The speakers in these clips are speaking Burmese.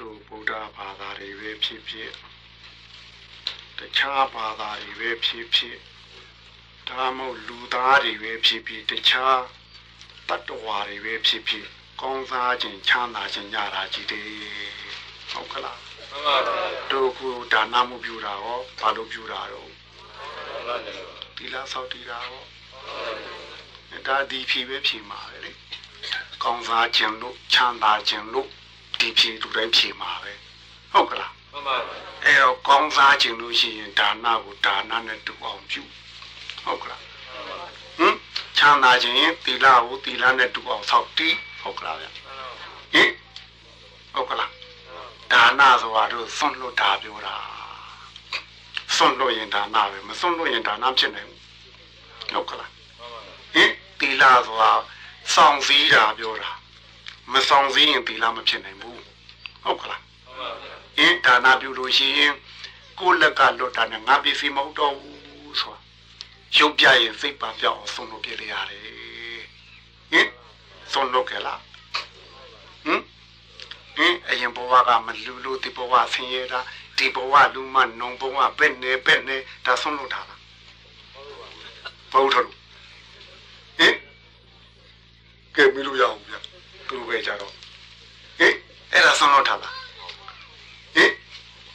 တို့ဗုဒ္ဓဘာသာတွေပဲဖြစ်ဖြစ်တခြားဘာသာတွေပဲဖြစ်ဖြစ်ဒါမှမဟုတ်လူသားတွေပဲဖြစ်ဖြစ်တခြားတတ္တဝါတွေပဲဖြစ်ဖြစ်ကောင်းစားခြင်းချမ်းသာခြင်းရတာကြီးတယ်ဟုတ်ကလားမှန်ပါဗျာတို့ခုဒါနမှုပြုတာရောဘာလို့ပြုတာတော့မှန်ပါဗျာဒီလားဆောက်တည်တာရောဒါဒီဖြေပဲဖြေမှာပဲလေကောင်းစားခြင်းလို့ချမ်းသာခြင်းလို့ ဒီဖြေသူတိုင်းဖြေမှာပဲဟုတ်ကလားမှန်ပါဗျာအဲတော့ကောင်းစားခြင်းလို့ရှိရင်ဒါနကိုဒါနနဲ့တူအောင်ပြုဟုတ်ကလားဟင်ချမ်းသာခြင်းရင်သီလကိုသီလနဲ့တူအောင်ဆောက်တည်ဟုတ်ကလားဗျဟင်ဟုတ်ကလားဒါနဆိုတာတို့စွန့်လွတ်တာပြောတာစွန့်လွတ်ရင်ဒါနပဲမစွန့်လွတ်ရင်ဒါနဖြစ်နိုင်ဘူးဟုတ်ကလားမှန်ပါဗျာဟင်သီလဆိုတာစောင့်စည်းတာပြောတာ မဆောင်စည်းရင်သီလမဖြစ်နိုင်ဘူးဟုတ်ကလားမှန်ပါဗျာအင်းဒါနပြုလို့ရှိရင်ကိုယ်လက်ကလွတ်တာနဲ့ငါပစ္စည်းမဟုတ်တော့ဘူးဆိုတာရုပ်ပြရင်စိတ်ပါပြောင်းအောင်ဆုံးလို့ပြလေရတယ်ဟင်ဆုံးလို့ကြလားဟင်ဟင်အရင်ဘဝကမလူလူဒီဘဝဆင်းရဲတာဒီဘဝလူမနုံဘဝပဲ့နေပဲ့နေဒါဆုံးလို့တာလားဘုရားတို့ဟင်ကဲမလို့ရအောင်ဗျ သူပဲကြတော့ဟင်အဲ့ဒါဆုံးလို့တာလားဟင်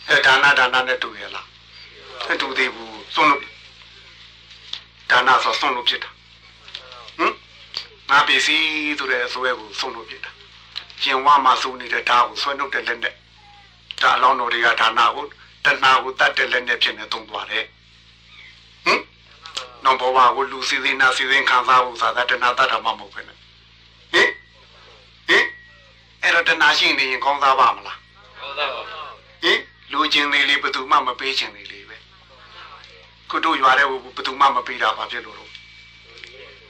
အဲဒါနဒါနနဲ့တူရလားမတူသေးဘူးစွန့်လို့ဒါနဆိုစွန့်လို့ဖြစ်တာဟင်ငါပစ္စည်းဆိုတဲ့အစွဲကိုစွန့်လို့ဖြစ်တာရှင်ဝါမှာစုနေတဲ့ဓာတ်ကိုဆွဲနှုတ်တဲ့လက်နဲ့ဒါအလောင်းတော်တွေကဒါနကိုတဏှာကိုတတ်တဲ့လက်နဲ့ဖြစ်နေသုံးသွားတယ်ဟင်နောက်ဘဝကိုလူစီစဉ်နာစီစဉ်ခံစားဖို့သာတဏှာတတ်တာမှမဟုတ်ဘူးနဲ့ဟင် ဟင်အဲ့တော့တဏှာရှိနေရင်ကောင်းစားပါမလားဟုတ်သားပါဗျာဟင်လူချင်းလေးလေးဘယ်သူမှမပေးချင်လေးလေးပဲကုတို့ရွာတဲ့ဘယ်သူမှမပေးတာဘာဖြစ်လို့လို့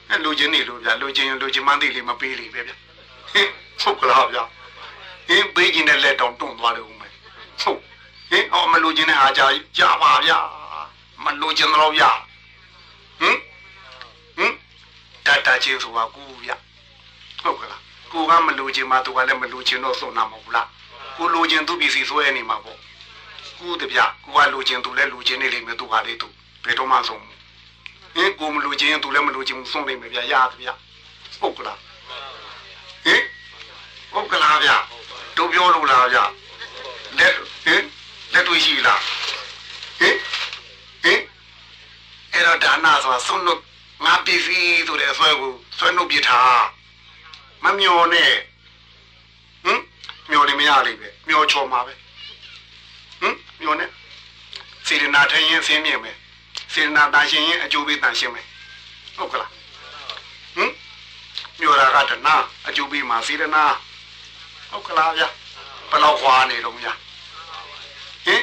အဲလူချင်းနေလို့ဗျာလူချင်းလူချင်းမန်းသိလေးမပေးလေးပဲဗျာဟင်ဟုတ်ကလားဗျာဟင်ပေးခြင်းနဲ့လက်တောင်တွန့်သွားတယ်ဦးမယ်ဟုတ်ဟင်အော်မလူချင်းနဲ့အားကြကြပါဗျာမလူချင်းတော့ဗျာဟင်ဟင်တတ်တချင်းဆိုတာကူဗျာဟုတ်ကလား ကိုကမလူချင်းမှသူကလည်းမလူချင်းတော့စုံနာမဟုတ်လားကိုလိုချင်သူပစ္စည်းဆွဲနေမှာပေါ့ကိုတပြကိုကလိုချင်သူလည်းလိုချင်နေလိမ့်မယ်သူကလေးသူဘယ်တော့မှဆုံးဟင်ကိုမလိုချင်ရင်သူလည်းမလိုချင်ဘူးဆုံးနေမယ်ဗျာရသဗျာဟုတ်ကလားဟင်ဟုတ်ကလားဗျာတို့ပြောလို့လားဗျာလက်ဟင်လက်တွေ့ရှိလားဟင်ဟင်အဲ့တော့ဒါနဆိုတာဆုံးလို့ငါပစ္စည်းဆိုတဲ့အဆွဲကိုဆွဲနှုတ်ပြထား မမျောနဲ့ဟမ်မျောနေမရလိမ့်ပဲမျောချော်မှာပဲဟမ်မျောနေစေရနာထရင်ဆင်းမြင်မယ်စေရနာတန်ရှင်ရင်အကျိုးပေးတန်ရှင်မယ်ဟုတ်ကလားဟမ်မျောတာကတနာအကျိုးပေးမှာစေရနာဟုတ်ကလားဗျာဘယ်တော့ခွာနေတော့ဗျာဟင်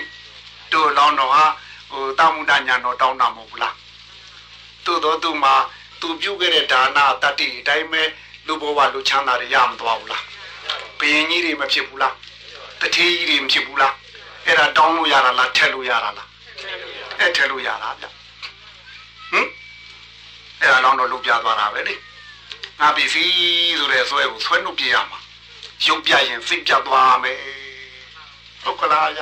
တို့လောင်းတော့ဟာဟိုတာမုဒညာတော့တောင်းတာမဟုတ်ဘူးလားတို့တော့သူမှာသူပြုတ်ခဲ့တဲ့ဒါနတတ္တိအတိုင်းပဲ လူဘဝလူချမ်းသာတွေရမသွားဘူးလားဘယင်ကြီးတွေမဖြစ်ဘူးလားတထေးကြီးတွေမဖြစ်ဘူးလားအဲ့ဒါတောင်းလို့ရတာလားထက်လို့ရတာလားအဲ့ထက်လို့ရတာဗျဟမ်အဲ့ဒါတော့လုတ်ပြသွားတာပဲလေငါပစ္စည်းဆိုတဲ့ဆွဲကိုဆွဲနှုတ်ပြရမှာရုပ်ပြရင်စိတ်ပြသွားမယ်ဟုတ်ကလားဗျ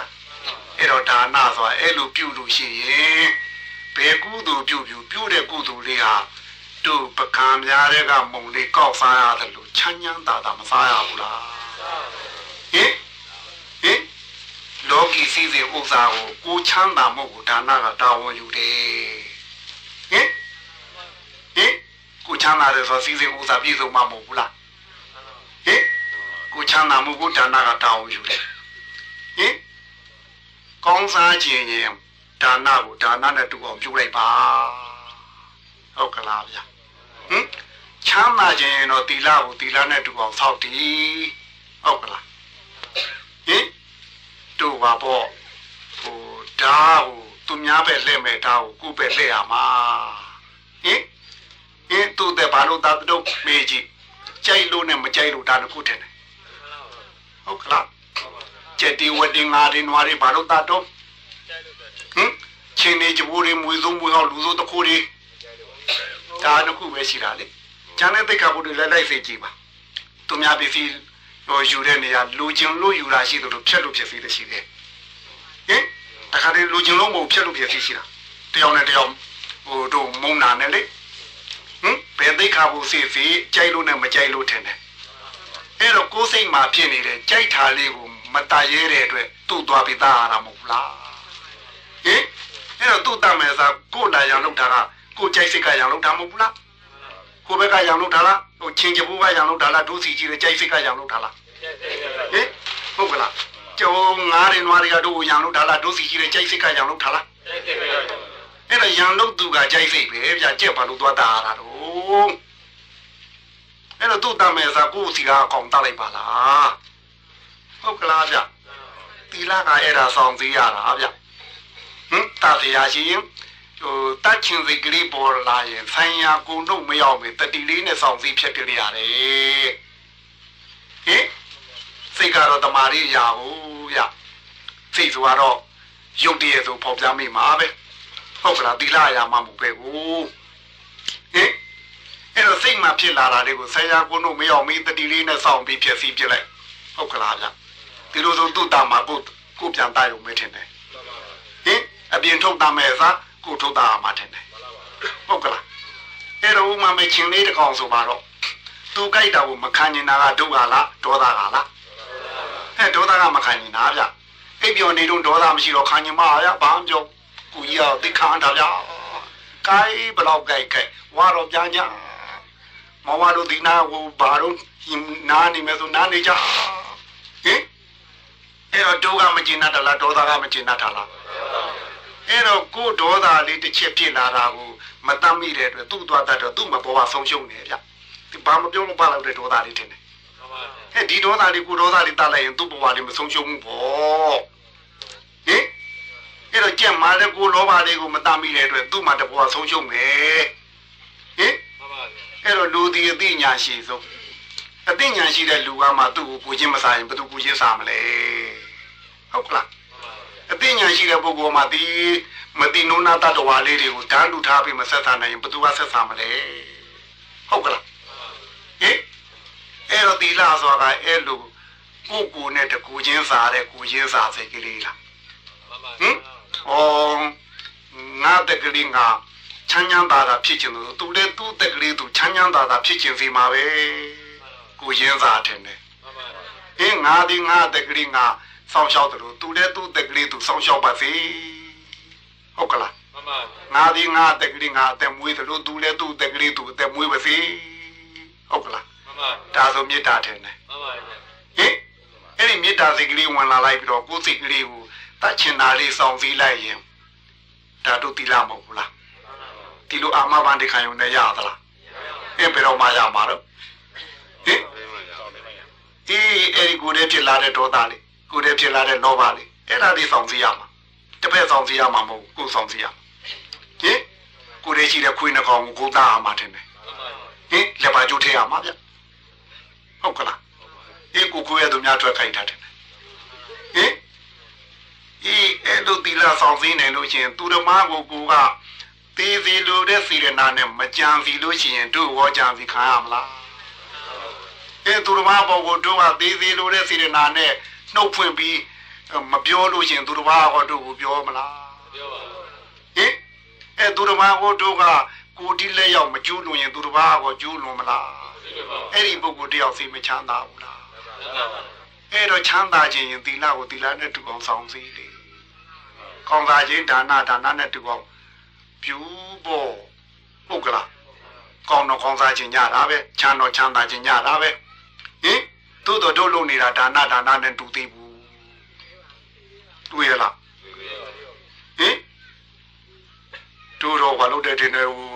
အဲ့တော့ဒါနဆိုတာအဲ့လိုပြုလို့ရှိရင်ဘယ်ကုသိုလ်ပြုပြုပြုတဲ့ကုသိုလ်လေးဟာ တို့ပကံများတဲ့ကမုံလေးကောက်စားရတယ်လို့ချမ်းချမ်းသာသာမစားရဘူးလားဟင်ဟင်လောကီစည်းစိမ်ဥစ္စာကိုကိုချမ်းသာမှုကိုဒါနကတာဝန်ယူတယ်ဟင်ဟင်ကိုချမ်းသာတယ်ဆိုစည်းစိမ်ဥစ္စာပြည့်စုံမှာမဟုတ်ဘူးလားဟင်ကိုချမ်းသာမှုကိုဒါနကတာဝန်ယူတယ်ဟင်ကောင်းစားခြင်းရင်ဒါနကိုဒါနနဲ့တူအောင်ပြုလိုက်ပါဟုတ်ကလားဗျာ ဟင်ချမ်းသာခြင်းရင်တော့သီလကိုသီလနဲ့တူအောင်ဆောက်တည်ဟုတ်ကလားဟင်တို့ပါပေါ့ဟိုဓာတ်ကိုသူများပဲလှည့်မဲ့ဓာတ်ကိုကိုယ်ပဲလှည့်ရမှာဟင်ဟင်သူတဲ့ဘာလို့သာတို့မေးကြည့်ကြိုက်လို့နဲ့မကြိုက်လို့ဒါတခုထင်တယ်ဟုတ်ကလားကျက်တီဝတ်တင်ငါတင်နွားတွေဘာလို့သာတော့ဟင်ချင်းနေကြိုးတွေမွေဆုံးမွေအောင်လူစိုးတစ်ခုတွေ ဒါတခုပဲရှိတာလေကျန်တဲ့တိတ်ခါဘုတွေလည်းလိုက်စေကြည့်ပါသူများပစ္စည်းဟဟိုယူတဲ့နေရာလူကျင်လို့ယူတာရှိတယ်လို့ဖြတ်လို့ဖြစ်စီတယ်ရှိတယ်ဟင်တခါတည်းလူကျင်လို့မဟုတ်ဖြတ်လို့ဖြစ်စီရှိတာတယောက်နဲ့တယောက်ဟိုတို့မုံနာနဲ့လေဟင်ဘယ်သိခါဖို့စီစီကြိုက်လို့နဲ့မကြိုက်လို့ထင်တယ်အဲ့တော့ကိုယ်စိတ်မှာဖြစ်နေတဲ့ကြိုက်တာလေးကိုမတရရဲတဲ့အတွက်သူ့သွားပြီးသားရတာမဟုတ်လားဟင်အဲ့တော့သူ့တတ်မယ်ဆိုကိုယ်လာရန်လောက်တာက ကိုယ်ကြိုက်စိတ်ကရန်လောက်တာမဟုတ်ဘူးလားကိုယ်ဘက်ကရန်လောက်တာလားဟိုချင်းချဘူးကရန်လောက်တာလားဒုစီကြီးရဲ့ကြိုက်စိတ်ကရန်လောက်တာလားဟင်ဟုတ်ကလားကျော်ငါးရင်နွားတွေကတို့ရန်လောက်တာလားဒုစီကြီးရဲ့ကြိုက်စိတ်ကရန်လောက်တာလားအဲ့တော့ရန်လောက်သူကကြိုက်စိတ်ပဲဗျာကြက်ပါလို့သွားတာရတာတော့အဲ့တော့သူ့တတ်မယ်ဆိုကိုယ်စီကအကောင်တတ်လိုက်ပါလားဟုတ်ကလားဗျတီလာကအဲ့ဒါဆောင်သေးရတာဗျဟမ်တာတရားရှိရင် ဟိုတတ်ချင်းစိတ်ကလေးပေါ်လာရင်ဆိုင်ရာကိုနှုတ်မရောက်မေတတိလေးနဲ့ဆောင်စည်းဖြစ်ပြရတယ်ဟင်စိတ်ကတော့တမာရီရာဟုတ်ဗျစိတ်ဆိုကတော့ရုပ်တည်းဆိုပေါ်ပြမိမှာပဲဟုတ်ကလားတီလာရာမှမဟုတ်ပဲကိုဟင်အဲ့တော့စိတ်မှဖြစ်လာတာတွေကိုဆိုင်ရာကိုနှုတ်မရောက်မေတတိလေးနဲ့ဆောင်ပြီးဖြစ်စီပြလိုက်ဟုတ်ကလားဗျဒီလိုဆိုသူ့တာမှာကိုကိုပြန်တိုက်ရုံပဲထင်တယ်ဟင်အပြင်ထုတ်တာမဲ့စား ကိုထုတ်တာမှာထင်တယ်ဟုတ်ကလားအဲ့တော့ဥမာမဲ့ချင်းလေးတစ်ကောင်ဆိုပါတော့သူကြိုက်တာကိုမခံနေတာကဒုက္ခလားဒေါသကလားဟဲ့ဒေါသကမခံနေတာဗျအိပ်ပျော်နေတော့ဒေါသမရှိတော့ခံညမရဘာမှပြောကိုကြီးကသိခံတာဗျကိုင်းဘလောက်ကြိုက်ကြိုက်ဝါတော့ပြန်ကြမဝါတော့ဒီနာကိုဘာတော့နားနေမယ်ဆိုနားနေကြဟင်အဲ့တော့ဒုက္ခမကျင်တတ်လားဒေါသကမကျင်တတ်တာလား အဲ့တော့ကိုဒေါသလေးတစ်ချက်ဖြစ်လာတာကိုမတတ်မိတဲ့အတွက်သူ့သွားတတ်တော့သူ့မဘောကဆုံးရှုံးနေဗျဒီဘာမပြောလို့ပါလို့တဲ့ဒေါသလေးထင်တယ်ဟဲ့ဒီဒေါသလေးကိုဒေါသလေးတတ်လိုက်ရင်သူ့ဘဝလေးမဆုံးရှုံးဘူးပေါ့ဟင်အဲ့တော့ကြက်မာတဲ့ကိုလောဘလေးကိုမတတ်မိတဲ့အတွက်သူ့မှာတဘဝဆုံးရှုံးမယ်ဟင်အဲ့တော့လူဒီအသိညာရှိဆုံးအသိဉာဏ်ရှိတဲ့လူကမှသူ့ကိုကိုချင်းမစားရင်ဘယ်သူကိုချင်းစားမလဲဟုတ်ကလား အသိဉာဏ်ရှိတဲ့ပုဂ္ဂိုလ်မှဒီမတိနုနာတတဝါလေးတွေကိုဓာတ်လူထားပြီးမဆက်ဆံနိုင်ရင်ဘယ်သူကဆက်ဆံမလဲဟုတ်ကလားဟင်အဲ့တော့ဒီလားဆိုတာကအဲ့လိုကိုကိုနဲ့တကူချင်းစားတဲ့ကိုချင်းစားစိတ်ကလေးလားဟင်ဩငါတကလေးငါချမ်းချမ်းသာသာဖြစ်ချင်လို့သူလည်းသူ့တက်ကလေးသူချမ်းချမ်းသာသာဖြစ်ချင်စီမှာပဲကိုရင်းစားတယ်နဲ့အင်းငါဒီငါတက်ကလေးငါ စောင်းရှောက်တယ်လို့သူလည်းသူ့တက်ကလေးသူစောင်းရှောက်ပါစေဟုတ်ကလားငါဒီငါတက်ကလေးငါအသက်မွေးတယ်လို့သူလည်းသူ့တက်ကလေးသူအသက်မွေးပါစေဟုတ်ကလားဒါဆိုမေတ္တာတယ်နဲ့ဟင်အဲ့ဒီမေတ္တာစိတ်ကလေးဝင်လာလိုက်ပြီးတော့ကိုယ်စိတ်ကလေးကိုတတ်ချင်တာလေးစောင့်စည်းလိုက်ရင်ဒါတို့တိလာမဟုတ်ဘူးလားဒီလိုအာမဘန်တခံရုံနဲ့ရသလားအင်းဘယ်တော့မှရမှာတော့ဟင်ဒီအဲ့ဒီကိုယ်တည်းဖြစ်လာတဲ့ဒေါသလေး ကိုယ်တည်းဖြစ်လာတဲ့လောဘလေးအဲ့ဒါလေးဆောင်စည်းရမှာတစ်ဖက်ဆောင်စည်းရမှာမဟုတ်ကိုယ်ဆောင်စည်းရမှာဟင်ကိုယ်တည်းရှိတဲ့ခွေးနှကောင်ကိုကိုယ်သားအောင်မှာတင်တယ်ဟင်လက်ပါကျိုးထည့်ရမှာဗျဟုတ်ကလားဒီကိုကိုယ်ရဲ့သူများထွက်ခိုင်းထားတယ်ဟင်ဒီအဲ့လိုဒီလာဆောင်စည်းနေလို့ရှိရင်သူဓမ္မကိုကိုကသေးသေးလိုတဲ့စီရနာနဲ့မကြံစီလို့ရှိရင်တို့ဟောကြံစီခံရမလားအဲသူတော်မဘောကိုတို့ကသေးသေးလိုတဲ့စီရနာနဲ့ နှုတ်ဖွင့်ပြီးမပြောလို့ရှိရင်သူတော်မဟောတို့ကိုပြောမလားပြောပါဟင်အဲသူတော်မဟောတို့ကကိုတိလက်ရောက်မကျူးလွန်ရင်သူတော်မဟောကျူးလွန်မလားအဲ့ဒီပုဂ္ဂိုလ်တယောက်စိတ်မချမ်းသာဘူးလားအဲ့တော့ချမ်းသာခြင်းရင်သီလကိုသီလနဲ့တူအောင်ဆောင်စည်းလေကောင်းစားခြင်းဒါနဒါနနဲ့တူအောင်ပြူဖို့ဟုတ်ကလားကောင်းတော့ကောင်းစားခြင်းညတာပဲချမ်းတော့ချမ်းသာခြင်းညတာပဲဟင် သို့တော်တို့လုပ်နေတာဒါနဒါနနဲ့တူသေးဘူးတွေ့ရလားဟင်တို့တော့ဘာလို့တဲ့တင်နေဟို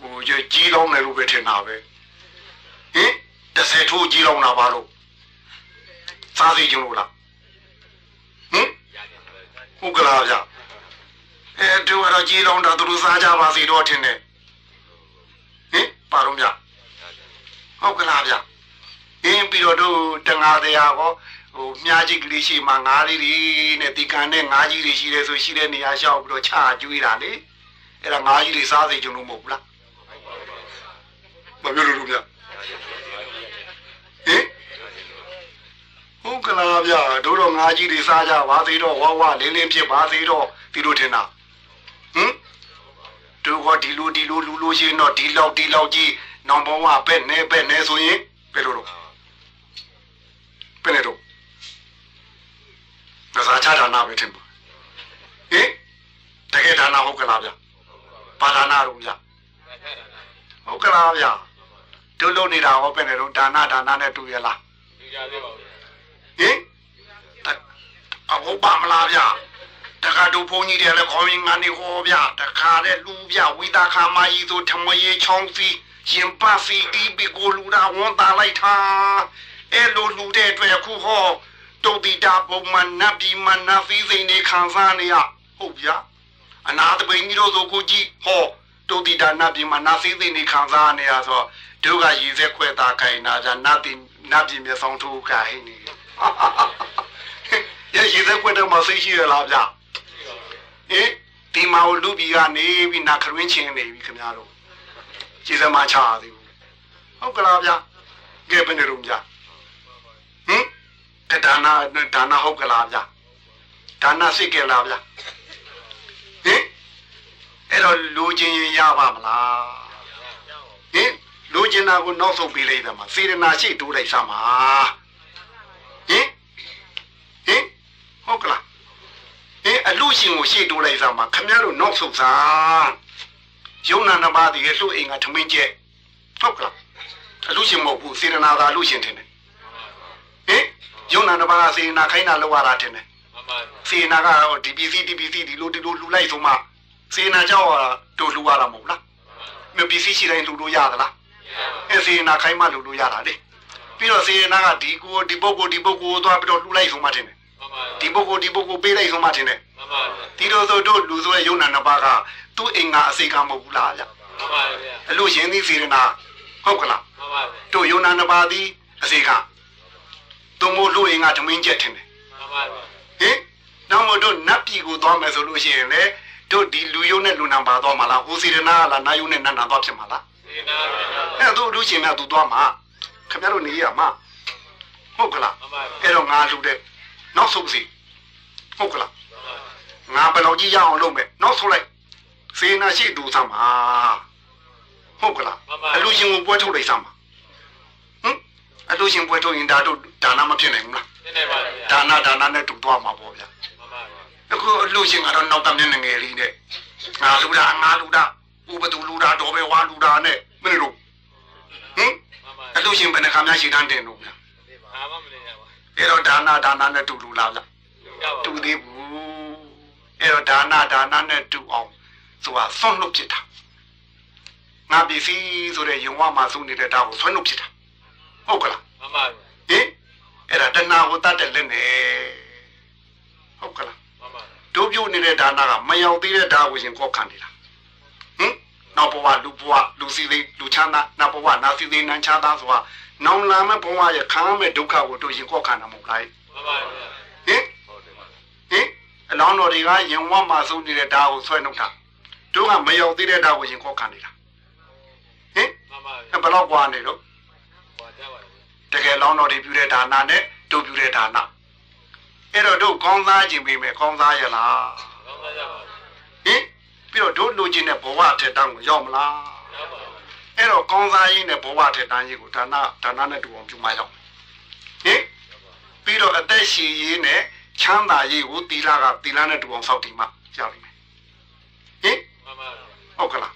ဟိုကြီးလောင်းတယ်လို့ပဲထင်တာပဲဟင်တစ်ဆယ်ထိုးကြီးလောင်းတာပါလို့စားစီကြလို့လားဟင်ဟုတ်ကလားဗျာအဲတို့ကတော့ကြီးလောင်းတာသူတို့စားကြပါစေတော့ထင်တယ်ဟင်ပါတော့ဗျဟုတ်ကလားဗျ အင်းပြီးတော့တို့တငါတရားကောဟိုမြားကြီးကလေးရှိမှငါးလေးတွေနဲ့ဒီကန်နဲ့ငါးကြီးတွေရှိတယ်ဆိုရှိတဲ့နေရာရှောက်ပြီးတော့ချာကျွေးတာလေအဲ့ဒါငါးကြီးတွေစားစေချင်လို့မဟုတ်ဘူးလားမပြောလို့လို့ဗျဟင်ဟုတ်ကလားဗျာတို့တော့ငါကြီးတွေစားကြပါသေးတော့ဝဝလင်းလင်းဖြစ်ပါသေးတော့ဒီလိုထင်တာဟမ်တို့ကဒီလိုဒီလိုလူလိုရှင်းတော့ဒီလောက်ဒီလောက်ကြီးနောင်ဘုံကပဲ့နေပဲ့နေဆိုရင်ဘယ်လိုတော့ ဘယ်နဲ့တော့ဒါစားချတာနာပဲထင်ပါဟင်တကယ်ဒါနာဟုတ်ကလားဗျာဘာဒါနာတော့ဗျာဟုတ်ကလားဗျာတို့လုံနေတာဟောပဲ့နေတော့ဒါနာဒါနာနဲ့တူရလားဒီကြသေးပါဘူးဟင်အဟုတ်ပါမလားဗျာတခါတို့ဘုန်းကြီးတွေလည်းခေါင်းရင်းငန်းနေဟောဗျာတခါလည်းလူဗျဝိတာခါမကြီးဆိုထမရေချောင်းစီရင်ပါစီတီးပြီးကိုလူတာဝန်တာလိုက်တာ အဲ့လိုလူတဲ့အတွက်အခုဟောတုတ်တီတာပုံမှန်နတ်ပြည်မှာနတ်စည်းစိမ်တွေခံစားနေရဟုတ်ဗျာအနာတပိန်ကြီးတို့ဆိုကိုကြည့်ဟောတုတ်တီတာနတ်ပြည်မှာနတ်စည်းစိမ်တွေခံစားနေရဆိုတို့ကရည်စက်ခွဲတာခိုင်နာကြနတ်ပြည်နတ်ပြည်မျက်စောင်းထိုးခိုင်နေရရည်သက်ကွက်တော့မသိရှိရလားဗျဟင်ဒီမှာလူပြည်ကနေပြီးနာခရင်းချင်းနေပြီခင်ဗျားတို့ကျေးဇူးမချပါသေးဘူးဟုတ်ကလားဗျကဲဘယ်နေရုံဗျ ဟင်တဒါနာဒါနာဟုတ်ကလားဗျဒါနာစိတ်ကလားဗျဟင်အဲ့တော့လူချင်းရင်ရပါမလားဟင်လူချင်းနာကိုနောက်ဆုံးပေးလိုက်တယ်မှာစေရနာရှိတိုးလိုက်စမ်းပါဟင်ဟင်ဟုတ်ကလားဟင်အလူရှင်ကိုရှေ့တိုးလိုက်စမ်းမှာခမရတို့နောက်ဆုတ်စားယုံနာနှစ်ပါးတည်းရဲ့လှုပ်အိမ်ကထမင်းကျက်ဟုတ်ကလားအလူရှင်မဟုတ်ဘူးစေရနာသာအလူရှင်ထင်တယ် ဟင်ယုံနာနှစ်ပါးကစေရနာခိုင်းတာလောက်ရတာထင်တယ်မမစေရနာကဒီပစ္စည်းဒီပစ္စည်းဒီလိုဒီလိုလှူလိုက်ဆိုမှစေရနာကြောက်ရတာတို့လှူရတာမဟုတ်လားမပစ္စည်းရှိတိုင်းလှူလို့ရသလားအဲစေရနာခိုင်းမှလှူလို့ရတာလေပြီးတော့စေရနာကဒီကိုဒီပုဂ္ဂိုလ်ဒီပုဂ္ဂိုလ်သွားပြီးတော့လှူလိုက်ဆိုမှထင်တယ်မမဒီပုဂ္ဂိုလ်ဒီပုဂ္ဂိုလ်ပေးလိုက်ဆုံးမထင်တယ်မမဒီလိုဆိုတို့လူဆိုရဲ့ယုံနာနှစ်ပါးကသူ့အိမ်ကအစိကမဟုတ်ဘူးလားဗျမမဗျာအလို့ရှင်သည်စေရနာဟုတ်ကလားမမဗျာတို့ယုံနာနှစ်ပါးသည်အစိက သူမို့လူအိမ်ကဓမင်းကျက်ထင်တယ်မမဗျာဟင်နောက်မို့တို့နတ်ပြည်ကိုသွားမယ်ဆိုလို့ရှိရင်လေတို့ဒီလူယုံနဲ့လူနာပါသွားမှာလားဟိုစေရနာကလားနာယုံနဲ့နတ်နာသွားဖြစ်မှာလားဒီနာဗျာအဲ့တို့လူရှင်ကသူသွားမှာခင်ဗျားတို့နေရမှာဟုတ်ကလားမမဗျာအဲ့တော့ငါလူတဲ့နောက်ဆုံးစီဟုတ်ကလားငါဘယ်လောက်ကြီးရအောင်လုပ်မယ်နောက်ဆုံးလိုက်စေနာရှိတူသမ်းပါဟုတ်ကလားအလူရှင်ကိုပွဲထုတ်လိုက်သမ်းပါဟမ် အလူရှင်ပွဲထုတ်ရင်ဒါတို့ဒါနမဖြစ်နိုင်ဘူးလားဒီနေပါဗျာဒါနဒါနနဲ့တူသွားမှာပေါ့ဗျာမမဗျာအခုအလူရှင်ကတော့နောက်ကမျက်နှာငယ်လေးနဲ့ငါလူတာငါလူတာဥပတူလူတာတော်ပဲဝါလူတာနဲ့မင်းတို့ဟမ်မမအလူရှင်ဘယ်နှခါများရှိတန်းတင်လို့ဗျာဘာမှမနေရပါအဲ့တော့ဒါနဒါနနဲ့တူလူလားဗျာဘူးရပါတူသေးဘူးအဲ့တော့ဒါနဒါနနဲ့တူအောင်ဆိုတာဆွန့်လွတ်ဖြစ်တာငါပစ္စည်းဆိုတဲ့ယုံဝမှာစုနေတဲ့ဒါကိုဆွန့်လွတ်ဖြစ်တာ ဟုတ်ကလားမမဗျာဟင်အဲ့ဒါတဏှာကိုတတ်တဲ့လက်နဲ့ဟုတ်ကလားမမတို့ပြုတ်နေတဲ့ဒါနကမရောက်သေးတဲ့ဒါကိုရှင်ကောက်ခံနေတာဟင်နောက်ဘဝလူဘဝလူစီသေးလူချမ်းသာနောက်ဘဝနာစီသေးနန်းချမ်းသာဆိုတာနောင်လာမဲ့ဘဝရဲ့ခံရမဲ့ဒုက္ခကိုတို့ရှင်ကောက်ခံတာမဟုတ်လားမမဗျာဟင်ဟင်အလောင်းတော်တွေကရင်ဝတ်မှာစုနေတဲ့ဓာတ်ကိုဆွဲနှုတ်တာတို့ကမရောက်သေးတဲ့ဓာတ်ကိုရင်ခေါက်ခံနေတာဟင်မမဗျာအဲ့ဘယ်တော့ကွာနေလို့ဟောကြပါလားတ ကယ်လောင်းတော်တွေပြုတဲ့ဒါနနဲ့တို့ပြုတဲ့ဒါနအဲ့တော့တို့ကောင်းစားခြင်းပေးမယ်ကောင်းစားရလားကောင်းစားကြပါဟင်ပြီးတော့တို့လူချင်းတဲ့ဘဝထက်တန်းကိုရောက်မလားရပါအဲ့တော့ကောင်းစားရင်းနဲ့ဘဝထက်တန်းကြီးကိုဒါနဒါနနဲ့တူအောင်ပြုမှရောက်ဟင်ပြီးတော့အသက်ရှည်ရေးနဲ့ချမ်းသာရေးကိုသီလကသီလနဲ့တူအောင်စောင့်တည်မှရောက်လိမ့်မယ်ဟင်မမဗျာဟုတ်ကလား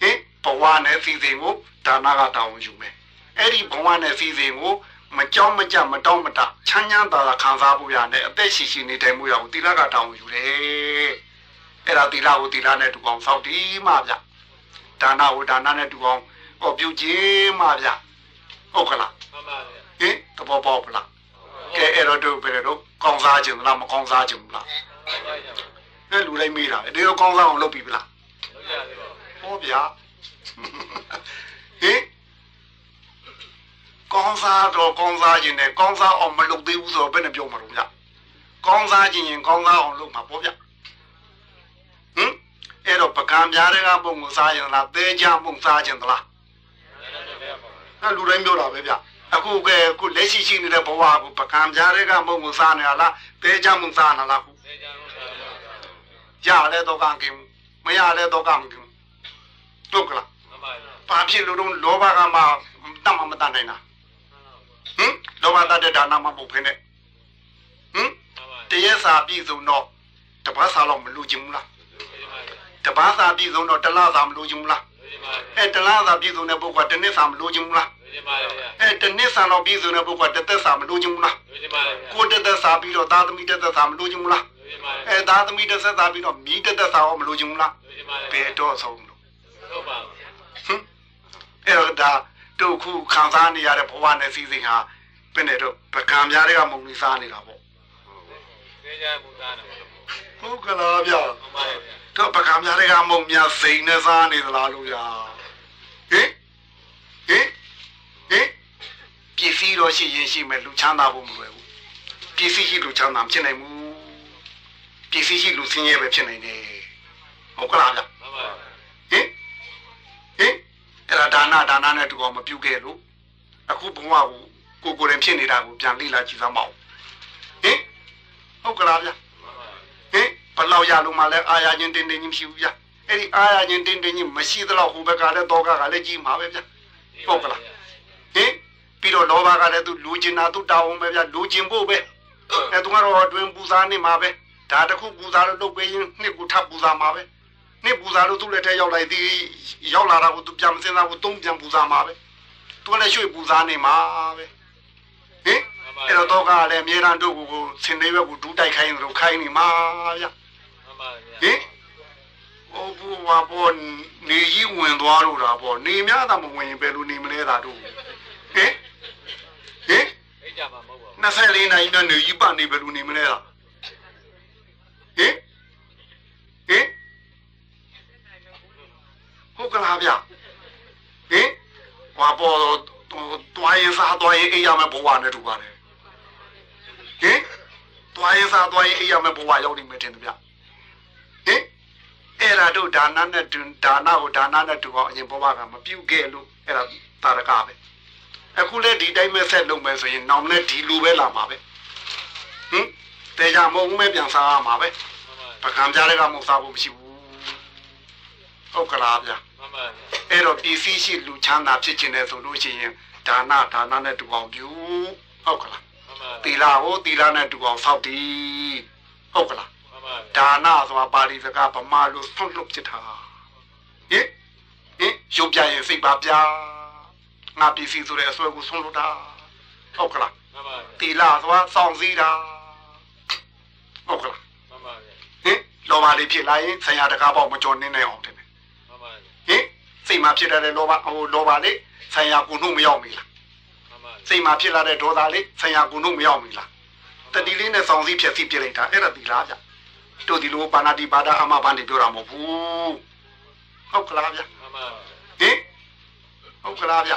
ဟင်ဘဝနဲ့စီစဉ်ကိုဒါနကတောင်းယူမယ် အဲ့ဒီဘဝနဲ့စီစဉ်ကိုမကြောက်မကြမတောင်းမတချမ်းချမ်းသာသာခံစားဖို့ရနဲ့အသက်ရှိရှိနေထိုင်မှုရအောင်သီလကတောင်းယူတယ်အဲ့ဒါသီလကိုသီလနဲ့တူအောင်စောင့်တည်မှဗျဒါနကိုဒါနနဲ့တူအောင်ဟောပြုခြင်းမှဗျဟုတ်ကလားမမဗျာဟင်သဘောပေါက်ပလားကဲအဲ့တော့တို့ဘယ်လိုကောင်းစားခြင်းလားမကောင်းစားခြင်းလားကောင်းစားကြပါအဲ့လူတိုင်းမေးတာဒီလိုကောင်းစားအောင်လုပ်ပြီပလားလုပ်ရသေးပါဟောဗျာဟင် ကောင်းစားတော့ကောင်းစားခြင်းနဲ့ကောင်းစားအောင်မလုပ်သေးဘူးဆိုတော့ဘယ်နဲ့ပြောမှာလို့ဗျကောင်းစားခြင်းရင်ကောင်းစားအောင်လုပ်မှာပေါ့ဗျဟင်အဲ့တော့ပကံပြားတွေကပုံကိုစားရင်လားသဲကြပုံစားခြင်းသလားအဲ့လူတိုင်းပြောတာပဲဗျဟအခုကဲအခုလက်ရှိရှိနေတဲ့ဘဝကိုပကံကြားတွေကမုံကိုစားနေလားတဲချမှုစားနေလားခုသေချာလို့စားပါရလဲတော့ကံကင်းမရလဲတော့ကံကင်းတို့ကလားမပါဘူးဘာဖြစ်လို့တော့လောဘကမှတတ်မှမတတ်နိုင်တာ ဟင်လောဘတတ်တဲ့ဒါနမမဟုတ်ဖ ೇನೆ ဟင်မပါတရက်စာပြည့်စုံတော့တပတ်စာတော့မလူချင်ဘူးလားဘူးပါဘူးတပတ်စာပြည့်စုံတော့တလစာမလူချင်ဘူးလားလူကြီးပါအဲတလစာပြည့်စုံတဲ့ပုဂ္ဂိုလ်ကတစ်နှစ်စာမလူချင်ဘူးလားလူကြီးပါလေဗျာအဲတစ်နှစ်စာတော့ပြည့်စုံတဲ့ပုဂ္ဂိုလ်ကတစ်သက်စာမလူချင်ဘူးလားလူကြီးပါလေဗျာကိုယ်တစ်သက်စာပြီးတော့သားသမီးတစ်သက်စာမလူချင်ဘူးလားလူကြီးပါလေအဲသားသမီးတစ်သက်စာပြီးတော့မိတစ်သက်စာရောမလူချင်ဘူးလားလူကြီးပါလေဘယ်တော့ဆုံးလို့ဟုတ်ပါဘူးဟင်အဲ့တော့ဒါ တို့ခုခံစားနေရတဲ့ဘဝနဲ့စီစဉ်ဟာဘယ်နဲ့တော့ပကံများတွေကမုံနေစားနေတာပေါ့သေချာမှုသားတယ်ဟုတ်ကလားဗျာဟုတ်ပါလေဗျာတော့ပကံများတွေကမုံများစိန်နဲ့စားနေသလားလို့ဗျာဟင်ဟင်ဟင်ပစ္စည်းတော့ရှိရင်ရှိမယ်လူချမ်းသာဖို့မလွယ်ဘူးပစ္စည်းရှိလူချမ်းသာမဖြစ်နိုင်ဘူးပစ္စည်းရှိလူဆင်းရဲပဲဖြစ်နိုင်တယ်ဟုတ်ကလားဗျာမပါဘူးဟင်ဟင် အဲ့ဒါဒါနဒါနနဲ့တူအောင်မပြုတ်ခဲ့လို့အခုဘုံကကိုကိုယ်ကိုယ်ရင်ဖြစ်နေတာကိုပြန်လိလာကြည့်စမ်းမအောင်ဟင်ဟုတ်ကလားဗျာမပါဘူးဟင်ဘလောက်ရလို့မှလဲအာရချင်းတင်းတင်းကြီးမရှိဘူးဗျာအဲ့ဒီအာရချင်းတင်းတင်းကြီးမရှိသလောက်ဟိုဘက်ကလည်းတော့ကကလည်းကြီးမှာပဲဗျာဟုတ်ကလားဟင်ပြီးတော့လောဘကလည်းသူလူကျင်တာသူတောင်းပဲဗျာလူကျင်ဖို့ပဲအဲသူကတော့အတွင်ပူဇာနေမှာပဲဒါတခုပူဇာလို့လုပ်ပေးရင်နှစ်ခုထပ်ပူဇာမှာပဲ နှစ်ပူဇာလို့သူ့လက်ထဲရောက်လိုက်သည်ရောက်လာတာကိုသူပြန်မစင်းစားဘူးသုံးပြန်ပူဇာမှာပဲသူကလည်းရွှေ့ပူဇာနေမှာပဲဟင်အဲ့တော့တော့ကလည်းအမြဲတမ်းတို့ကိုဆင်နေဘက်ကိုဒူးတိုက်ခိုင်းလို့ခိုင်းနေမှာဗျမပါဘူးဟင်ဟိုဘူဝါပေါ်နေကြီးဝင်သွားလို့တာပေါ့နေများတာမဝင်ရင်ဘယ်လိုနေမလဲတာတို့ဟင်ဟင်အိတ်ကြမှာမဟုတ်ပါဘူး24နိုင်နဲ့နေကြီးပနေဘယ်လိုနေမလဲတာဟင်ဟင် ဟုတ်ကလားဗျဟင်ဝါပေါ်တွားရင်စားတွားရင်အိပ်ရမယ်ဘဝနဲ့တူပါတယ်ဟင်တွားရင်စားတွားရင်အိပ်ရမယ်ဘဝရောက်နေမယ်တင်တယ်ဗျဟင်အဲ့ဒါတို့ဒါနနဲ့တူဒါနကိုဒါနနဲ့တူအောင်အရင်ဘဝကမပြုတ်ခဲ့လို့အဲ့ဒါတာရကပဲအခုလည်းဒီတိုင်းပဲဆက်လုပ်မယ်ဆိုရင်နောင်လည်းဒီလိုပဲလာမှာပဲဟင်တေချာမဟုတ်ဘူးမဲပြန်စားရမှာပဲမပါဘူးပကံကြားတွေကမဟုတ်စားဖို့မရှိဘူးဟုတ်ကလားဗျာမပါဘူး အဲ့တော့ပစ္စည်းရှိလူချမ်းသာဖြစ်ခြင်းနဲ့ဆိုလို့ရှိရင်ဒါနဒါနနဲ့တူအောင်ပြုဟုတ်ကလားမပါဘူးသီလဟောသီလနဲ့တူအောင်စောင့်တည်ဟုတ်ကလားမပါဘူးဒါနဆိုတာပါဠိစကားဗမာလိုဆွန့်လွတ်ဖြစ်တာဟင်ဟင်ရုပ်ပြရင်စိတ်ပါပြငါပစ္စည်းဆိုတဲ့အစွဲကိုဆွန့်လွတ်တာဟုတ်ကလားမပါဘူးသီလဆိုတာစောင့်စည်းတာဟုတ်ကလားမပါဘူးဟင်လောဘလေးဖြစ်လာရင်ဆံရတကားပေါ့မကြော်နေနိုင်အောင်တင်တယ်မပါဘူးဟင် စိတ်မှာဖြစ်လာတဲ့လောဘဟိုလောဘလေးဆံရကိုနှုတ်မရောက်မိလားမပါဘူးစိတ်မှာဖြစ်လာတဲ့ဒေါသလေးဆံရကိုနှုတ်မရောက်မိလားတတိလေးနဲ့စောင့်စည်းဖြစ်စီပြလိုက်တာအဲ့ဒါသီလဗျတို့ဒီလိုပါဏာတိပါဒအမဘန်တွေပြောတာမဟုတ်ဘူးဟုတ်ကလားဗျမပါဘူးဟင်ဟုတ်ကလားဗျ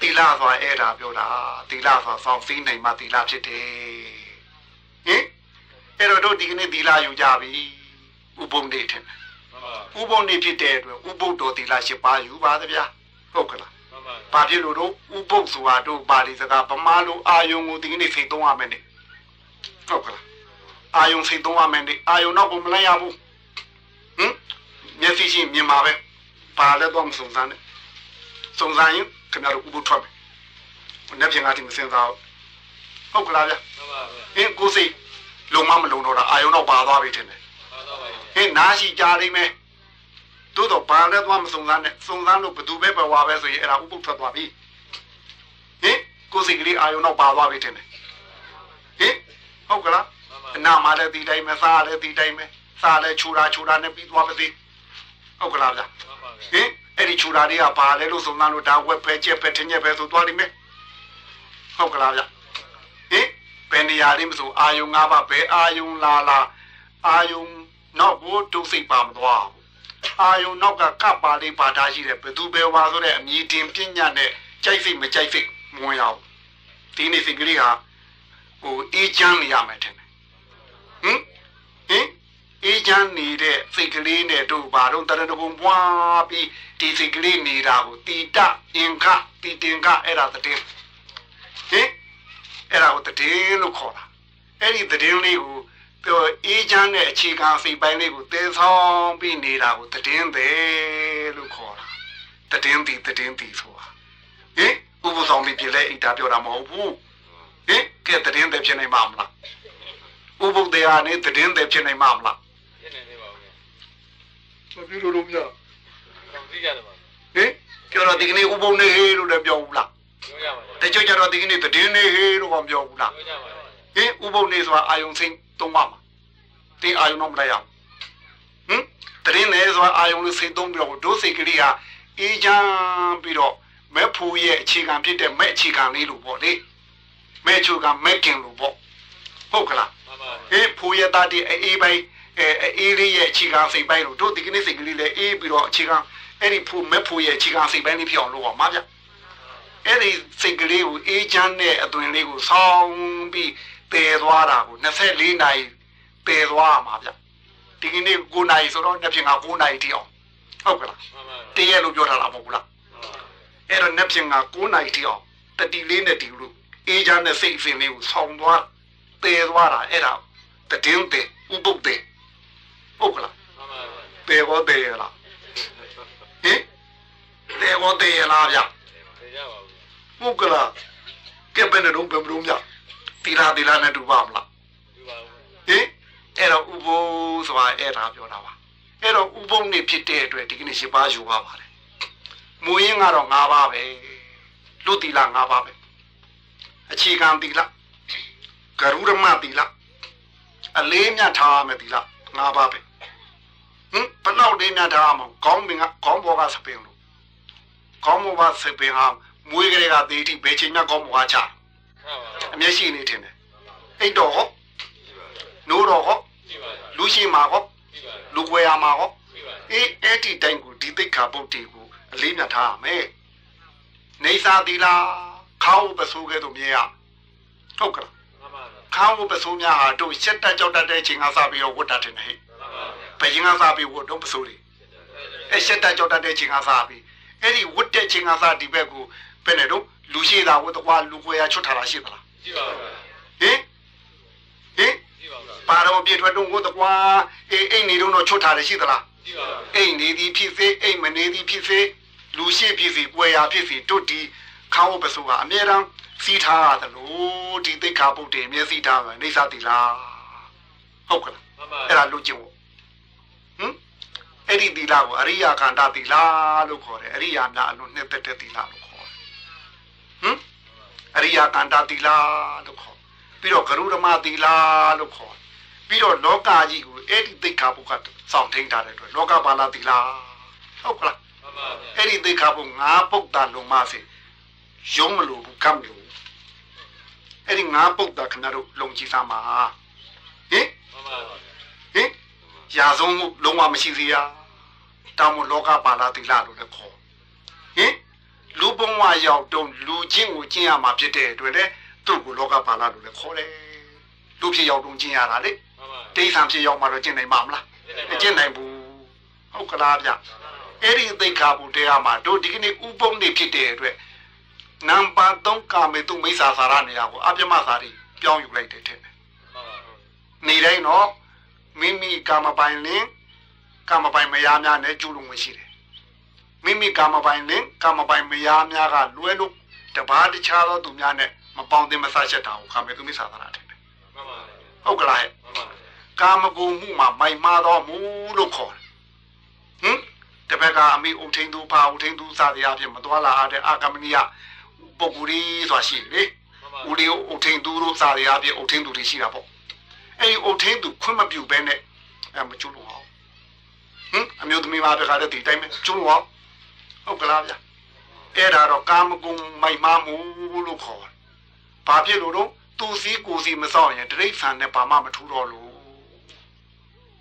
သီလဆိုတာအဲ့ဒါပြောတာသီလဆိုတာစောင့်စည်းနိုင်မှသီလဖြစ်တယ်ဟင်အဲ့တော့တို့ဒီကနေ့သီလယူကြပြီဥပုံနေထင်တယ် မပါဘူးဥပုံနေဖြစ်တဲ့အတွက်ဥပုပ်တော်သီလ၈ပါးယူပါသဗျာဟုတ်ကလားမပါဘူးဘာဖြစ်လို့တော့ဥပုပ်ဆိုတာတို့ပါဠိစကားဗမာလိုအာယုံကိုဒီကနေ့စိတ်သုံးရမယ်နဲ့ဟုတ်ကလားအာယုံစိတ်သုံးရမယ်နဲ့အာယုံတော့ကိုမလိုက်ရဘူးဟင်မျက်စိရှိမြင်ပါပဲပါလဲတော့မစုံစမ်းနဲ့စုံစမ်းရင်ခင်ဗျားတို့ဥပုပ်ထွက်မယ်။နေ့ပြင်ကတိမစင်စားဘူးဟုတ်ကလားဗျာမပါဘူး။ဟင်ကိုယ်စိတ်လုံမမလုံတော့တာအာယုံတော့ပါသွားပြီထင်တယ်ပါတော့ပါပြီ ဟင်နားရှိကြလိမ့်မယ်သို့တော့ဘာလဲသွားမစုံစမ်းနဲ့စုံစမ်းလို့ဘသူပဲပဲဝါပဲဆိုရင်အဲ့ဒါဥပုပ်ထွက်သွားပြီဟင်ကိုယ်စိတ်ကလေးအာယုံတော့ပါသွားပြီထင်တယ်ဟင်ဟုတ်ကလားမပါအနာမလည်းဒီတိုင်းပဲစားလည်းဒီတိုင်းပဲစားလည်းခြူတာခြူတာနဲ့ပြီးသွားပါသေးဟုတ်ကလားဗျာမပါဘူးဟင်အဲ့ဒီခြူတာတွေကဘာလဲလို့စုံစမ်းလို့ဒါဝက်ပဲကျက်ပဲထင်းကျက်ပဲဆိုသွားလိမ့်မယ်ဟုတ်ကလားဗျာဟင်ဘယ်နေရာလေးမဆိုအာယုံ၅ပါးဘယ်အာယုံလာလာအာယုံ နောက်ကိုဒုစိတ်ပါမသွားဘူးအာယုံနောက်ကကပ်ပါလေးပါထားရှိတယ်ဘယ်သူပဲဝါဆိုတဲ့အမြည်တင်ပညာနဲ့ကြိုက်စိတ်မကြိုက်စိတ်မဝင်ရဘူးဒီနေ့စိတ်ကလေးဟာဟိုအေးချမ်းနေရမယ်ထင်တယ်ဟင်ဟင်အေးချမ်းနေတဲ့စိတ်ကလေးနဲ့တို့ဘာတော့တရဏဂုံပွားပြီးဒီစိတ်ကလေးနေတာကိုတိတအင်္ခတိတင်္ခအဲ့ဒါတည်းဟင်အဲ့ဒါကိုတည်င်းလို့ခေါ်တာအဲ့ဒီတည်င်းလေးကိုပြော အေးချမ်းတဲ့အခြေခံစိတ်ပိုင်းလေးကိုသေဆောင်ပြီးနေတာကိုတည်င်းတယ်လို့ခေါ်တာတည်င်းသည်တည်င်းသည်ဆိုတာဟင်ဥပဆောင်ပြီးပြလဲအိတာပြောတာမဟုတ်ဘူးဟင်ကဲတည်င်းတယ်ဖြစ်နိုင်မှာမလားဥပုဒ္ဒေဟာနေတည်င်းတယ်ဖြစ်နိုင်မှာမလားဖြစ်နေနေပါဦးမပြောလို့လို့မရကောင်းသိကြတယ်ပါဟင်ပြောတော့ဒီကနေ့ဥပုံနေဟေးလို့လည်းပြောဘူးလားပြောရပါလားတချို့ကျတော့ဒီကနေ့တည်င်းနေဟေးလို့မပြောဘူးလားပြောကြပါလားဟင်ဥပုံနေဆိုတာအာယုံစိတ် သုံးပါမှာတင်းအာယုံတော့မလိုက်ရအောင်ဟင်တရင်နေဆိုတာအာယုံလေးစိတ်သုံးပြီးတော့ဒုစိတ်ကလေးဟာအေးချမ်းပြီးတော့မဲ့ဖူရဲ့အခြေခံဖြစ်တဲ့မဲ့အခြေခံလေးလို့ပေါ့လေမဲ့ချိုကမဲ့ကင်လို့ပေါ့ဟုတ်ကလားမှန်ပါဟင်ဖူရဲ့တာတီအေးပိုင်းအဲအေးလေးရဲ့အခြေခံစိတ်ပိုင်းလို့တို့ဒီကနေ့စိတ်ကလေးလည်းအေးပြီးတော့အခြေခံအဲ့ဒီဖူမဲ့ဖူရဲ့အခြေခံစိတ်ပိုင်းလေးဖြစ်အောင်လုပ်ပါမှာဗျအဲ့ဒီစိတ်ကလေးကိုအေးချမ်းတဲ့အသွင်လေးကိုဆောင်းပြီး ပယ်သွားတာကို24နာရီပယ်သွားရမှာဗျဒီကနေ့9နာရီဆိုတော့နှစ်ဖြင့်က9နာရီတိအောင်ဟုတ်ကလားမှန်ပါတရက်လို့ပြောထားတာမဟုတ်ဘူးလားအဲ့တော့နှစ်ဖြင့်က9နာရီတိအောင်တတိလေးနဲ့ဒီလိုအေးချမ်းတဲ့စိတ်အစဉ်လေးကိုဆောင်းသွားပယ်သွားတာအဲ့ဒါတည်င်းတဲ့ဥပုပ်တဲ့ဟုတ်ကလားမှန်ပါပယ်ကောတည်ရလားဟင်ပယ်ကောတည်ရလားဗျသိကြပါဦးဟုတ်ကလားကဲဘယ်နဲ့တော့ဘယ်မလို့မြ တီလာတီလာနဲ့တူပါမလားဒီပါဦးဟင်အဲ့တော့ဥပုံဆိုတာအဲ့ဒါပြောတာပါအဲ့တော့ဥပုံနေဖြစ်တဲ့အတွက်ဒီကနေ့ရှင်းပါယူပါပါတယ်မူရင်းကတော့၅ပါးပဲလူတီလာ၅ပါးပဲအခြေခံတီလာဂရုရမတီလာအလေးမြတ်ထားရမယ်တီလာ၅ပါးပဲဟင်ဘယ်လောက်လေးမြတ်ထားရမလဲခေါင်းပင်ကခေါင်းပေါ်ကစပင်လို့ခေါင်းပေါ်ကစပင်ဟာမွေးကလေးကသေတိဘယ်ချိန်မှခေါင်းပေါ်ကချမှန်ပါ အမျက်ရှိနေထင်တယ်အိတ်တော်ဟောနိုးတော်ဟောဒီပါလူရှိမှာဟောဒီပါလူွယ်ရမှာဟောဒီပါအေးအဲ့ဒီတိုင်းကိုဒီသိက္ခာပုတ်တီကိုအလေးမြတ်ထားရမယ်နေသာသီလာခေါင်းပစိုးကဲ့သို့မြင်ရဟုတ်ကလားမှန်ပါခေါင်းပစိုးများဟာတို့ရှက်တက်ကြောက်တတ်တဲ့ချိန်ကစပြီးတော့ဝတ်တာတင်တယ်ဟဲ့မှန်ပါဘယ်ချိန်ကစပြီးဝတ်တော့ပစိုးတွေအဲ့ရှက်တက်ကြောက်တတ်တဲ့ချိန်ကစပြီးအဲ့ဒီဝတ်တဲ့ချိန်ကစဒီဘက်ကိုဘယ်နဲ့တော့ လူရှိတာဝတ်တော့လူွယ်ရချွတ်ထားတာရှိသလားဒီပါဟင်ဟင်ဒီပါပါတော်ပြည့်ထွက်တော့ကိုတကွာအေးအိမ်နေတော့ချွတ်ထားတယ်ရှိသလားဒီပါအိမ်နေသည်ဖြစ်စေအိမ်မနေသည်ဖြစ်စေလူရှိဖြစ်စေကွယ်ရာဖြစ်စေတို့ဒီခေါင်းဝတ်ပစိုးကအမြဲတမ်းစီးထားရတယ်လို့ဒီသိက္ခာပုဒ်တွေအမြဲစီးထားမယ်နေသတိလားဟုတ်ကလားမှန်ပါအဲ့ဒါလူကျင်ဖို့ဟမ်အဲ့ဒီသီလကိုအရိယာခန္ဓာသီလလို့ခေါ်တယ်အရိယာများအလုံးနှစ်သက်တဲ့သီလလို့ခေါ်တယ် ဟမ်အရိယာခန္ဓာသီလလို့ခေါ်ပြီးတော့ဂရုဓမ္မသီလလို့ခေါ်ပြီးတော့လောကကြီးကိုအဲ့ဒီသိက္ခာပုဒ်ကစောင့်ထိန်ထားတဲ့အတွက်လောကပါဠသီလဟုတ်ကလားမှန်ပါအဲ့ဒီသိက္ခာပုဒ်ငါးပုဒ်တာလုံးမစေရုံးမလို့ဘူးကမ်းလို့အဲ့ဒီငါးပုဒ်တာခဏတို့လုံကြည့်သားမှာဟင်မှန်ပါဟင်ရာဆုံးမှုလုံးဝမရှိစေရတောင်မလောကပါဠတိလလို့လည်းခေါ်ဟင် လူဘဝရောက်တော့လူချင်းကိုကျင့်ရမှာဖြစ်တဲ့အတွက်လေသူ့ကိုလောကပါဠလို့လည်းခေါ်တယ်လူဖြစ်ရောက်တော့ကျင့်ရတာလေမှန်ပါတိဋ္ဌံဖြစ်ရောက်မှတော့ကျင့်နိုင်မှာမလားမကျင့်နိုင်ဘူးဟုတ်ကလားဗျအဲ့ဒီသိက္ခာပုတရားမှာတို့ဒီကနေ့ဥပုံနေဖြစ်တဲ့အတွက်နံပါတ်3ကာမေတုမိစ္ဆာစာရနေရာကိုအပြမစာရီပြောင်းယူလိုက်တယ်တဲ့နေတိုင်းတော့မိမိကာမပိုင်လင်ကာမပိုင်မယားများနဲ့ကျူးလွန်ဝင်ရှိတယ် မိမိကာမပိုင်လင်ကာမပိုင်မယားများကလွဲလို့တပါးတခြားသောသူများနဲ့မပေါင်းသင်းမဆချက်တာကိုကာမေတုမိစ္ဆာစာရတဲ့မှန်ပါဟုတ်ကလားဟဲ့မှန်ပါကာမဂုဏ်မှုမှာမိုက်မှားသောမူလို့ခေါ်တယ်ဟင်တပည့်ကအမိအုတ်ထင်းသူဖာအုတ်ထင်းသူစသည်အဖြစ်မတော်လာတဲ့အာကမနိယပုဂ္ဂိုလ်ကြီးဆိုတာရှိတယ်လေဦးလေးအုတ်ထင်းသူတို့စသည်အဖြစ်အုတ်ထင်းသူတွေရှိတာပေါ့အဲ့ဒီအုတ်ထင်းသူခွင့်မပြုဘဲနဲ့အဲမကျွလို့အောင်ဟင်အမျိုးသမီးမဘက်ကလည်းဒီတိုင်းပဲကျွလို့အောင် ဟုတ်ကလားဗျအဲ့ဒါတော့ကာမဂုဏ်မိုက်မှားမှုလို့ခေါ်တယ်ဘာဖြစ်လို့တော့သူစည်းကိုယ်စီမစောင့်ရင်တိရစ္ဆာန်နဲ့ဘာမှမထူတော့လို့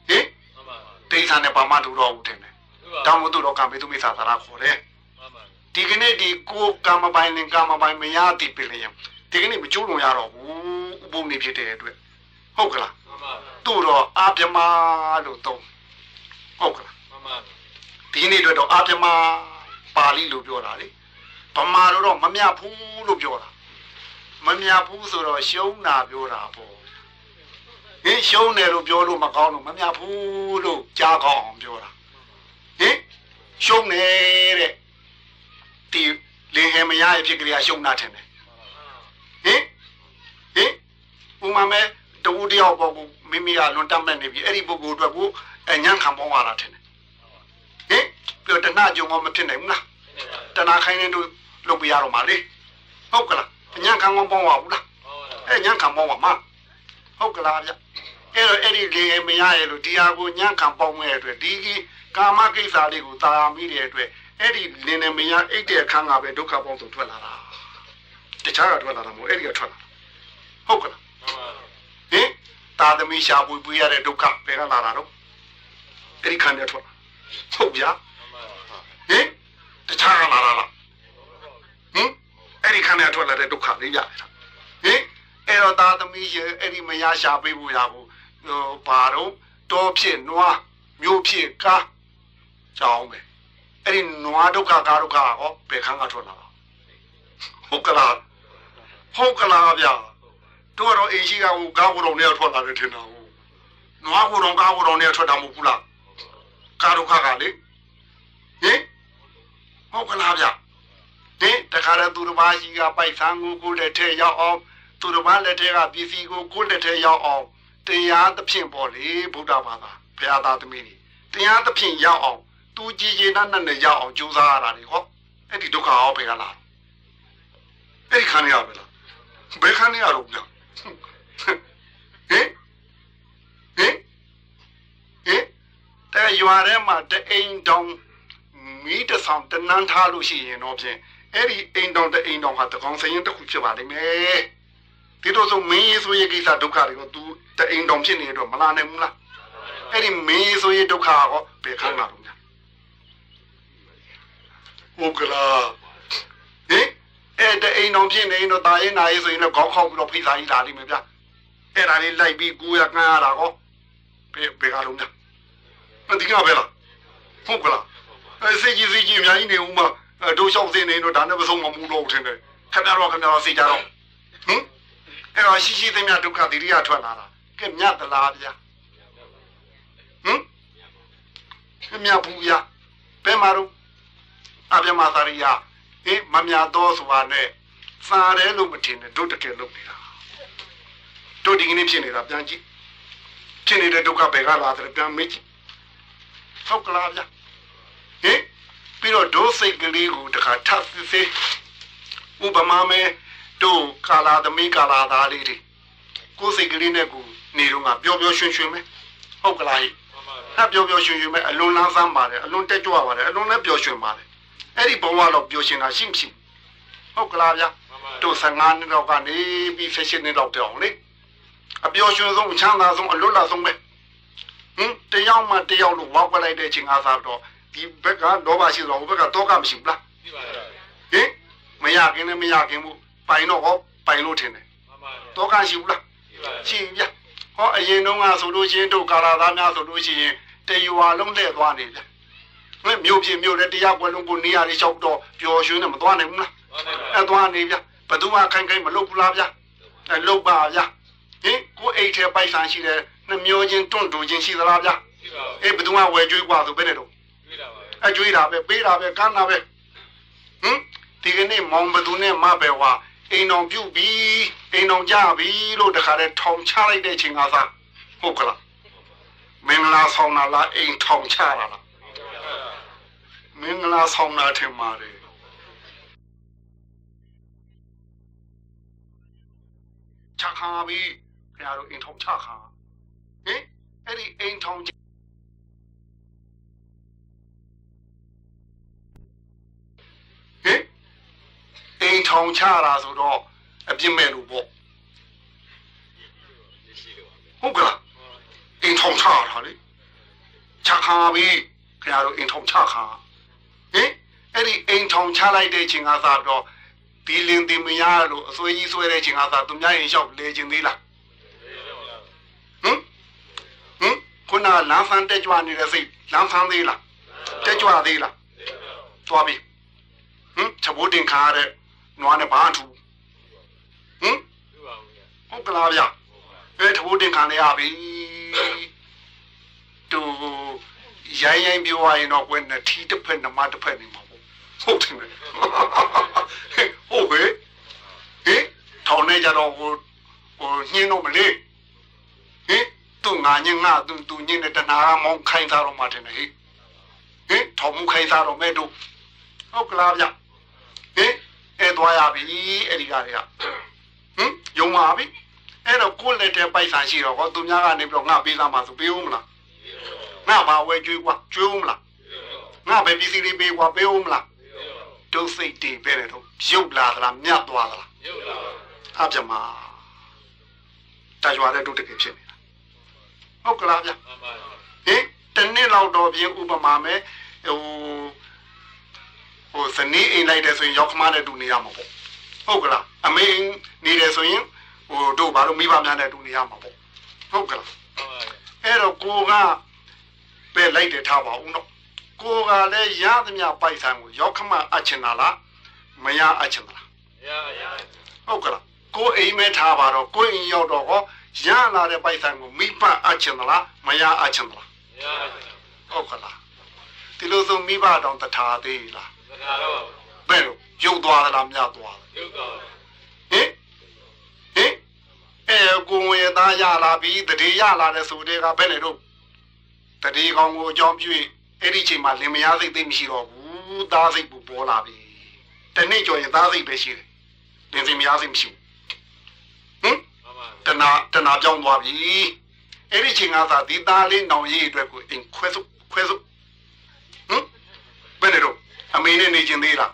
ဟင်မှန်ပါတိရစ္ဆာန်နဲ့ဘာမှထူတော့ဘူးတင်တယ်ဒီပါတောင်းမသူတော့ကံပေသူမိစ္ဆာသာရခေါ်တယ်မှန်ပါဒီကနေ့ဒီကိုကာမပိုင်နဲ့ကာမပိုင်မရတိပြလျင်ဒီကနေ့မကျိုးလွန်ရတော့ဘူးဥပုံနေဖြစ်တဲ့အတွက်ဟုတ်ကလားမှန်ပါသူ့တော့အာပြမလို့သုံးဟုတ်ကလားမှန်ပါဒီနေ့အတွက်တော့အာပြမ ပါဠိလို့ပြောတာလေဗမာတို့တော့မမြတ်ဘူးလို့ပြောတာမမြတ်ဘူးဆိုတော့ရှုံးတာပြောတာပေါ့ဟင်ရှုံးတယ်လို့ပြောလို့မကောင်းလို့မမြတ်ဘူးလို့ကြားကောင်းအောင်ပြောတာဟင်ရှုံးတယ်တဲ့ဒီလင်ဟေမရရဲ့ဖြစ်ကြရရှုံးတာထင်တယ်ဟင်ဟင်ဥမာမဲတဝူတယောက်ပေါ့ကိုမိမိကလွန်တက်မဲ့နေပြီအဲ့ဒီပုဂ္ဂိုလ်အတွက်ကိုအညံခံပေါင်းရတာထင်တယ်ဟင် ပြောတနာကြုံမမဖြစ်နိုင်ဘူးလားတနာခိုင်းနေတို့လုပ်ပြရတော့မှာလေဟုတ်ကလားအညံခံပေါင်းပါဘူးလားအဲ့ညံခံပေါင်းပါမှာဟုတ်ကလားဗျအဲ့တော့အဲ့ဒီလေမရရဲ့လို့ဒီဟာကိုညံခံပေါင်းမဲ့အတွက်ဒီကြီးကာမကိစ္စလေးကိုတာယာမိတဲ့အတွက်အဲ့ဒီလင်းနေမရအိတ်တဲ့အခန်းကပဲဒုက္ခပေါင်းစုထွက်လာတာတခြားကထွက်လာတာမဟုတ်အဲ့ဒီကထွက်လာဟုတ်ကလားဟင်တာသမီရှာပွေပွေရတဲ့ဒုက္ခဘယ်ကလာတာတော့အဲ့ဒီခန္ဓာထွက်လာဟုတ်ဗျာ ဟင်တခြားကလာတာလားဟင်အဲ့ဒီခန္ဓာထွက်လာတဲ့ဒုက္ခလေးရတယ်ဟင်အဲ့တော့တာသမီရဲ့အဲ့ဒီမရရှာပေးဖို့ရဖို့ဟိုဘာတော့တောဖြစ်နွားမျိုးဖြစ်ကားကြောင်းပဲအဲ့ဒီနွားဒုက္ခကားဒုက္ခဟောဘယ်ခန်းကထွက်လာတာဟုတ်ကလားဟုတ်ကလားဗျာတို့တော့အင်ရှိကဟိုကားကိုယ်တော်နဲ့ထွက်လာတယ်ထင်တာဟုတ်နွားကိုယ်တော်ကားကိုယ်တော်နဲ့ထွက်တာမဟုတ်ဘူးလားကားဒုက္ခကလေဟင် ဟုတ်ကလားဗျာဒီတခါတည်းသူတစ်ပါးရှိကပိုက်ဆံကိုကိုလက်ထဲရောက်အောင်သူတစ်ပါးလက်ထဲကပစ္စည်းကိုကိုလက်ထဲရောက်အောင်တရားသဖြင့်ပေါ့လေဗုဒ္ဓဘာသာဘုရားသားသမီးတွေတရားသဖြင့်ရောက်အောင်သူကြည်ကြည်နတ်နတ်နဲ့ရောက်အောင်ကြိုးစားရတာလေဟောအဲ့ဒီဒုက္ခဟောဘယ်ကလာအဲ့ဒီခန္ဓာရပဲလားဘယ်ခန္ဓာရတော့ဗျာဟင်ဟင်ဟင်တဲ့ရွာထဲမှာတအိမ်တောင် မီးတဆောင်တနန်းထားလို့ရှိရင်တော့ဖြင့်အဲ့ဒီအိမ်တောင်တအိမ်တောင်ဟာတကောင်စရင်တစ်ခုဖြစ်ပါလိမ့်မယ်ဒီတော့ဆိုမင်းရေးဆိုရေးကိစ္စဒုက္ခတွေကို तू တအိမ်တောင်ဖြစ်နေတော့မလာနိုင်ဘူးလားအဲ့ဒီမင်းရေးဆိုရေးဒုက္ခကောဘယ်ခန်းလာတော့များဟုတ်ကလားဟင်အဲ့တအိမ်တောင်ဖြစ်နေတော့တာရင်နာရေးဆိုရင်တော့ခေါင်းခေါက်ပြီးတော့ဖိစားကြီးလာလိမ့်မယ်ဗျအဲ့ဒါလေးလိုက်ပြီးကိုရကန်းရတာကောဘယ်ဘယ်ကတော့များမဒီကပဲလားဟုတ်ကလားအဲ စိတ်ကြီးစိတ်ကြီးအများကြီးနေဦးမှာတို့လျှောက်စင်းနေတော့ဒါနဲ့မဆုံးမမှုတော့ထင်တယ်ခင်ဗျားတော့ခင်ဗျားတော့စိတ်ကြတော့ဟင်အဲ့တော့ရှိရှိသမျှဒုက္ခတိရိယထွက်လာတာကဲမြတ်သလားဗျာဟင်ခင်ဗျာဘူးဗျာဘယ်မှာတော့အပြမသာရိယဟင်မမြတ်တော်ဆိုတာနဲ့စာရဲလို့မထင်နဲ့တို့တကယ်လုပ်နေတာတို့ဒီကနေ့ဖြစ်နေတာပြန်ကြည့်ဖြစ်နေတဲ့ဒုက္ခဘယ်ကလာတယ်ပြန်မေးကြည့်ဟုတ်ကလားဗျာ ဟင်ပြီးတော့ဒုစိတ်ကလေးကိုတခါထပ်စစ်စစ်ဥပမာမဲတို့ကာလာသမီးကာလာသားလေးတွေကိုယ်စိတ်ကလေးနဲ့ကိုနေတော့ငါပျော်ပျော်ရွှင်ရွှင်ပဲဟုတ်ကလားဟိအဲ့ပျော်ပျော်ရွှင်ရွှင်ပဲအလွန်လန်းဆန်းပါတယ်အလွန်တက်ကြွပါတယ်အလွန်လည်းပျော်ရွှင်ပါတယ်အဲ့ဒီဘဝတော့ပျော်ရွှင်တာရှိမရှိဟုတ်ကလားဗျာတို့15နှစ်လောက်ကနေပြီး16နှစ်လောက်တောင်လေအပျော်ရွှင်ဆုံးအချမ်းသာဆုံးအလွတ်လာဆုံးပဲဟင်တယောက်မှတယောက်လို့ဝါကွက်လိုက်တဲ့ချိန်အားစားတော့ ဒီဘက်ကဒေါဘရှိတော့ဟိုဘက်ကတော့ကမရှိဘူးလား ရှိပါရဲ့ ဟင်မရခင်လည်းမရခင်ဘူးပိုင်တော့ဟောပိုင်လို့ထင်တယ် မှန်ပါရဲ့ တော့ကရှိဘူးလား ရှိပါရဲ့ ရှိဗျဟောအရင်တုန်းကဆိုလို့ရှိရင်တို့ကာလာသားများဆိုလို့ရှိရင်တရွာလုံးလက်သွားနေဗျဟဲ့မြို့ပြမြို့လည်းတရားကွယ်လုံးကိုနေရာလေးလျှောက်တော့ပျော်ရွှင်နေမသွားနိုင်ဘူးလား ဟုတ်တယ် အဲသွားနေဗျဘယ်သူမှခိုင်ခိုင်မလုပ်ဘူးလားဗျအဲလုပ်ပါဗျဟင်ကိုအိတ်ထဲပိုက်ဆံရှိတယ်နှမျိုးချင်းတွန့်တူချင်းရှိသလားဗျ ရှိပါ အေးဘယ်သူမှဝယ်ကြွေးกว่าဆိုဘယ်နဲ့တော့ တွေ့တာပါရဲ့ အကြွေးတာပဲပေးတာပဲကမ်းတာပဲဟင်ဒီကနေ့မောင်ဘသူနဲ့မပဲဝါအိမ်တော်ပြုတ်ပြီအိမ်တော်ကြပြီလို့တခါတည်းထောင်ချလိုက်တဲ့ချိန်ကစားဟုတ်ကလားမင်္ဂလာဆောင်တာလားအိမ်ထောင်ချတာလားမင်္ဂလာဆောင်တာထင်ပါတယ်ချခါပြီခင်ဗျားတို့အိမ်ထောင်ချခါဟင်အဲ့ဒီအိမ်ထောင် ဟင်အိမ်ထောင်ချတာဆိုတော့အပြစ်မဲ့လို့ပေါ့ရှိလို့ပါဟုတ်ကလားအိမ်ထောင်ချတာလေချခါပြီခင်ဗျားတို့အိမ်ထောင်ချခါဟင်အဲ့ဒီအိမ်ထောင်ချလိုက်တဲ့ချိန်ကစားတော့ဒီလင်းဒီမရလို့အစွဲကြီးဆွဲတဲ့ချိန်ကစားသူများရင်လျှောက်လေခြင်းသေးလားဟင်ဟင်ခုနလမ်းဆန်းတက်ကြွနေတဲ့စိတ်လမ်းဆန်းသေးလားတက်ကြွသေးလားသွားပြီ ဟင်ချက်ဘိုးတင်ခါရတဲ့နွားနဲ့ဘာထူဟင်ဟုတ်ကလားဗျအဲတဘိုးတင်ခံရပြီတူရိုင်းရိုင်းပြောရရင်တော့ကွယ်နှစ်ထီတစ်ဖက်နှမတစ်ဖက်နေမှာပေါ့ဟုတ်တယ်ဟုတ်ပဲဟင်ထောင်နေကြတော့ဟိုဟိုညင်းတော့မလေးဟင်သူငါညင်းငါသူသူညင်းတဲ့တနာကမောင်းခိုင်းသားတော့မှတယ်ဟင်ဟင်ထောင်မှုခိုင်းသားတော့မဲ့တို့ဟုတ်ကလားဗျ ဟင်အဲသွားရပြီအဲ့ဒီကတွေကဟင်ယုံပါပြီအဲ့တော့ကိုယ်လက်တဲ့ပိုက်ဆံရှိတော့ဟောသူများကနေပြီးတော့ငါပေးသားမှာဆိုပေးဦးမလားငါဘာဝဲကျွေးကွာကျွေးဦးမလားငါပဲပစ္စည်းလေးပေးကွာပေးဦးမလားဒုစိတ်တွေပဲလေတော့ရုပ်လာသလားမြတ်သွားသလားရုပ်လာပါအပြမတရွာတဲ့တို့တကယ်ဖြစ်နေတာဟုတ်ကလားဗျမှန်ပါဟင်တနေ့လောက်တော့ပြင်ဥပမာမဲ့ဟို ဟိုစနေအိမ်လိုက်တယ်ဆိုရင်ရောက်ခမနဲ့တူနေရမှာပေါ့ဟုတ်ကလားအမေအိမ်နေတယ်ဆိုရင်ဟိုတို့ဘာလို့မိဘများနဲ့တူနေရမှာပေါ့ဟုတ်ကလားမှန်ပါအဲ့တော့ကိုကပဲလိုက်တယ်ထားပါဦးတော့ကိုကလည်းရသမျှပိုက်ဆိုင်ကိုရောက်ခမအပ်ချင်တာလားမရအပ်ချင်တာလားရရဟုတ်ကလားကိုအိမ်မဲထားပါတော့ကိုအိမ်ရောက်တော့ဟောရလာတဲ့ပိုက်ဆိုင်ကိုမိဘအပ်ချင်သလားမရအပ်ချင်သလားရဟုတ်ကလားဒီလိုဆိုမိဘတောင်တထားသေးလား သနာတော့ဘယ်လိုရုပ်သွားသလားမြတ်သွားသရုပ်တော့လားဟင်ဟင်အဲကိုငွေသားရလာပြီတတိရလာတဲ့ဆိုတဲ့ကဘယ်နဲ့တော့တတိကောင်ကိုအကြောင်းပြုရင်အဲ့ဒီချိန်မှာလင်မယားစိတ်သိမ့်မရှိတော့ဘူးသားစိတ်ပူပေါ်လာပြီတနေ့ကျော်ရင်သားစိတ်ပဲရှိတယ်လင်စိတ်မယားစိတ်မရှိဘူးဟင်မှန်ပါတနာတနာပြောင်းသွားပြီအဲ့ဒီချိန်ကသာဒီသားလေးနောင်ရေးအတွက်ကိုအိမ်ခွဲစုခွဲစုဟမ်ဘယ်နဲ့တော့ အမေနဲ့နေကျင်သေးလား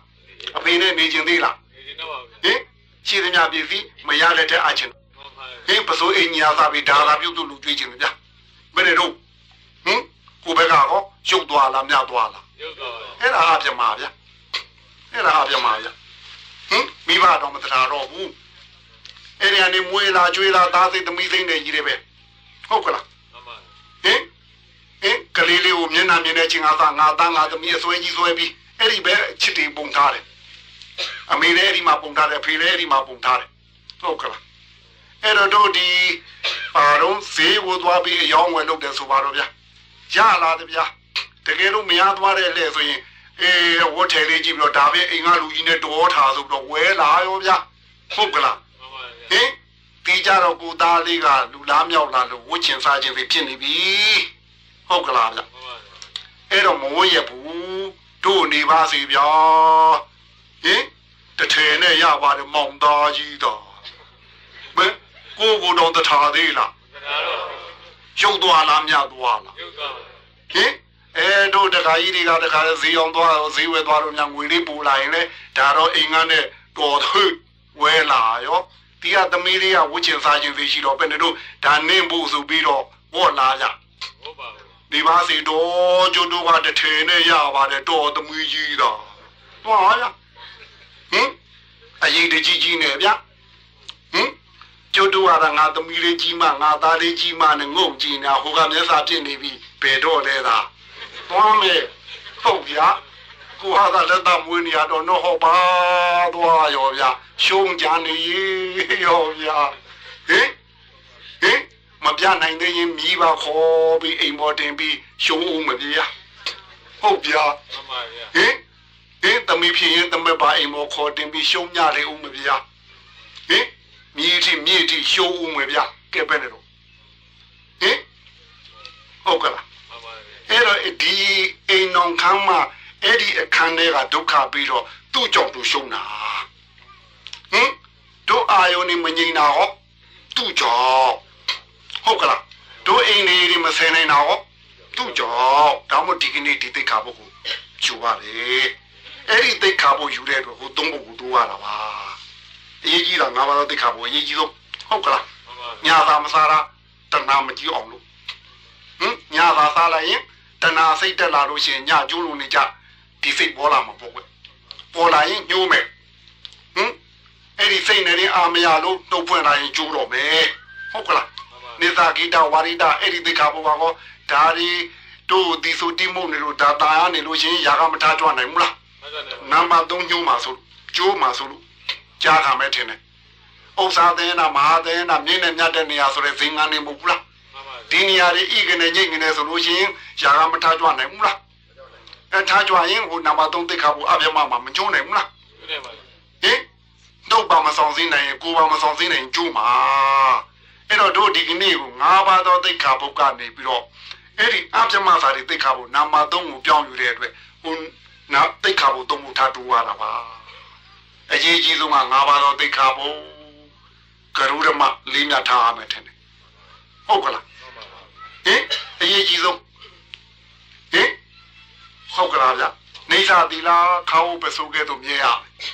အဖေနဲ့နေကျင်သေးလားဒီတော့ပါဟင်ရှိသမျှပြည်စီမရလက်တဲ့အချင်းမှန်ပါဟင်ပစိုးအိမ်ညာသာပြီးဒါသာပြုတ်သူလူကြွေးချင်ဗျာဘယ်နဲ့တော့ဟင်ကိုဘက်ကတော့ရုပ်သွားလားမြတ်သွားလားရုပ်တော့အဲ့ဒါအပြမဗျာအဲ့ဒါအပြမဗျာဟင်မိဘတော့မတရာတော့ဘူးအဲ့ဒီကနေမွေးလာကျွေးလာသားစိတ်သမီးစိတ်နဲ့ကြီးတယ်ပဲဟုတ်ကလားမှန်ပါဟင်ဟင်ကလေးလေးကိုမျက်နှာမြင်တဲ့ချင်းကသာငါသားငါသမီးအစွဲကြီးစွဲပြီး အဲ့ဒီပဲချစ်တီပုံထားတယ်အမေလည်းအဲ့ဒီမှာပုံထားတယ်အဖေလည်းအဲ့ဒီမှာပုံထားတယ်ဟုတ်ကလားအဲ့တော့တို့ဒီပါတော့ဈေးကိုသွားပြီးအယောင်းဝယ်လုပ်တယ်ဆိုပါတော့ဗျာရလာတယ်ဗျာတကယ်လို့မရသွားတဲ့လေဆိုရင်အေးဝတ်ထဲလေးကြည့်ပြီးတော့ဒါပဲအိမ်ကလူကြီးနဲ့တော်ထားဆိုပြီးတော့ဝဲလာရောဗျာဟုတ်ကလားမှန်ပါဟင်ဒီကြတော့ကိုသားလေးကလူလားမြောက်လာလို့ဝှချင်စားခြင်းတွေဖြစ်နေပြီဟုတ်ကလားဗျမှန်ပါအဲ့တော့မဝရဘူး တို့နေပါစေဗျာဟင်တထဲနဲ့ရပါတယ်မောင်သားကြီးတော်ဘယ်ကိုကိုတော့တထားသေးလားသနာတော့ရုပ်သွားလားမြတ်သွားလားရုပ်တော့ဟင်အဲတို့တခါကြီးတွေကတခါဈေးအောင်သွားဈေးဝယ်သွားတော့ညငွေလေးပူလာရင်လေဒါတော့အိမ်ကနဲ့တော်သူဝဲလာရောဒီကသမီးလေးကဝှချင်စားခြင်းသိရှိတော့ဘယ်နဲ့တို့ဒါနင်းဖို့ဆိုပြီးတော့ဟောလာကြဟုတ်ပါဘူး ဒီပါစီတော့ကျွတ်တို့ကတထဲနဲ့ရပါတယ်တော်သမီးကြီးတော့သွားရဟင်အရေးတကြီးကြီးနဲ့ဗျဟင်ကျွတ်တို့ကငါသမီးလေးကြီးမငါသားလေးကြီးမနဲ့ငုံကြည့်နေဟိုကမျက်စာပြစ်နေပြီဘယ်တော့လဲသာသွားမယ်ဟုတ်ဗျာကိုဟာကလက်သမွေးနေရတော့တော့ဟောပါသွားရောဗျာရှုံးကြနေရောဗျာဟင်ဟင် မပြနိုင်သေးရင်မိဘခေါ်ပြီးအိမ်ပေါ်တင်ပြီးရှုံးဦးမပြေရဟုတ်ဗျာမှန်ပါဗျာဟင်ဟင်တမီဖြစ်ရင်တမက်ပါအိမ်ပေါ်ခေါ်တင်ပြီးရှုံးညလေဦးမပြေရဟင်မြေတိမြေတိရှုံးဦးမပြေကဲပဲနေတော့ဟင်ဟုတ်ကလားမှန်ပါဗျာအဲ့တော့ဒီအိမ်နောင်ခမ်းမှာအဲ့ဒီအခန်းထဲကဒုက္ခပြီးတော့သူ့ကြောင့်သူရှုံးတာဟင်တို့အာယုန်နေမငြိမ်တာဟောသူ့ကြောင့် ဟုတ်ကလားတို့အိမ်လေးတွေမဆယ်နိုင်တာဟောသူ့ကြောင့်ဒါမှမဟုတ်ဒီကနေ့ဒီသိက္ခာပုဂ္ဂိုလ်ယူပါလေအဲ့ဒီသိက္ခာပုဂ္ဂိုလ်ယူတဲ့အတွက်ဟိုသုံးပုဂ္ဂိုလ်တိုးရတာပါအရေးကြီးတာငါးပါးသောသိက္ခာပုဂ္ဂိုလ်အရေးကြီးဆုံးဟုတ်ကလားမှန်ပါညာသာမစားတာတဏှာမကြည့်အောင်လို့ဟင်ညာသာစားလိုက်ရင်တဏှာစိတ်တက်လာလို့ရှိရင်ညကျိုးလို့နေကြဒီစိတ်ပေါ်လာမှာပေါ့ကွပေါ်လာရင်ညှိုးမယ်ဟင်အဲ့ဒီစိတ်နဲ့ရင်အာမရလို့နှုတ်ဖွင့်လာရင်ကျိုးတော့မယ်ဟုတ်ကလားမှ န်ပါနေသာဂိတဝါရိတအဲ့ဒီသိက္ခာပုဂ္ဂိုလ်ကောဒါဒီတို့ဒီဆိုတိမုတ်နေလို့ဒါတာရနေလို့ရှိရင်ຢာကမထားကြွနိုင်ဘူးလားမှန်ပါဗျာနံပါတ်3ညှိုးမှာဆိုကျိုးမှာဆိုလို့ကြားခံမဲ့ထင်တယ်ဥစ္စာသင်းနာမဟာသင်းနာမြင်းနဲ့မြတ်တဲ့နေရာဆိုတဲ့ဇင်ကနေမဟုတ်ဘူးလားမှန်ပါဒီနေရာတွေဤကနေညိတ်ကနေဆိုလို့ရှိရင်ယာကမထားကြွနိုင်ဘူးလားအဲထားကြွရင်ဟိုနံပါတ်3တိတ်ခါဘူးအပြမမှာမကျုံးနိုင်ဘူးလားပြတယ်ပါဟင်တော့ပါမဆောင်စင်းနိုင်ရင်ကိုပါမဆောင်စင်းနိုင်ရင်ကျိုးမှာ အဲ့တော့တို့ဒီကနေ့ကို၅ပါးသောတိတ်ခါဘုတ်ကနေပြီးတော့အဲ့ဒီအပြမစာတွေတိတ်ခါဘုတ်နံပါတ်3ကိုပြောင်းယူတဲ့အတွက်ဟိုနာတိတ်ခါဘုတ်3ကိုထားတူရတာပါအရေးကြီးဆုံးက၅ပါးသောတိတ်ခါဘုတ်ကရုဓမလေးမြတ်ထားရမယ်ထင်တယ်ဟုတ်ကလားမှန်ပါပါဟင်အရေးကြီးဆုံးဟင်ဟုတ်ကလားဗျနေစာတီလာခါဝပစုကဲ့သို့မြင်ရမယ်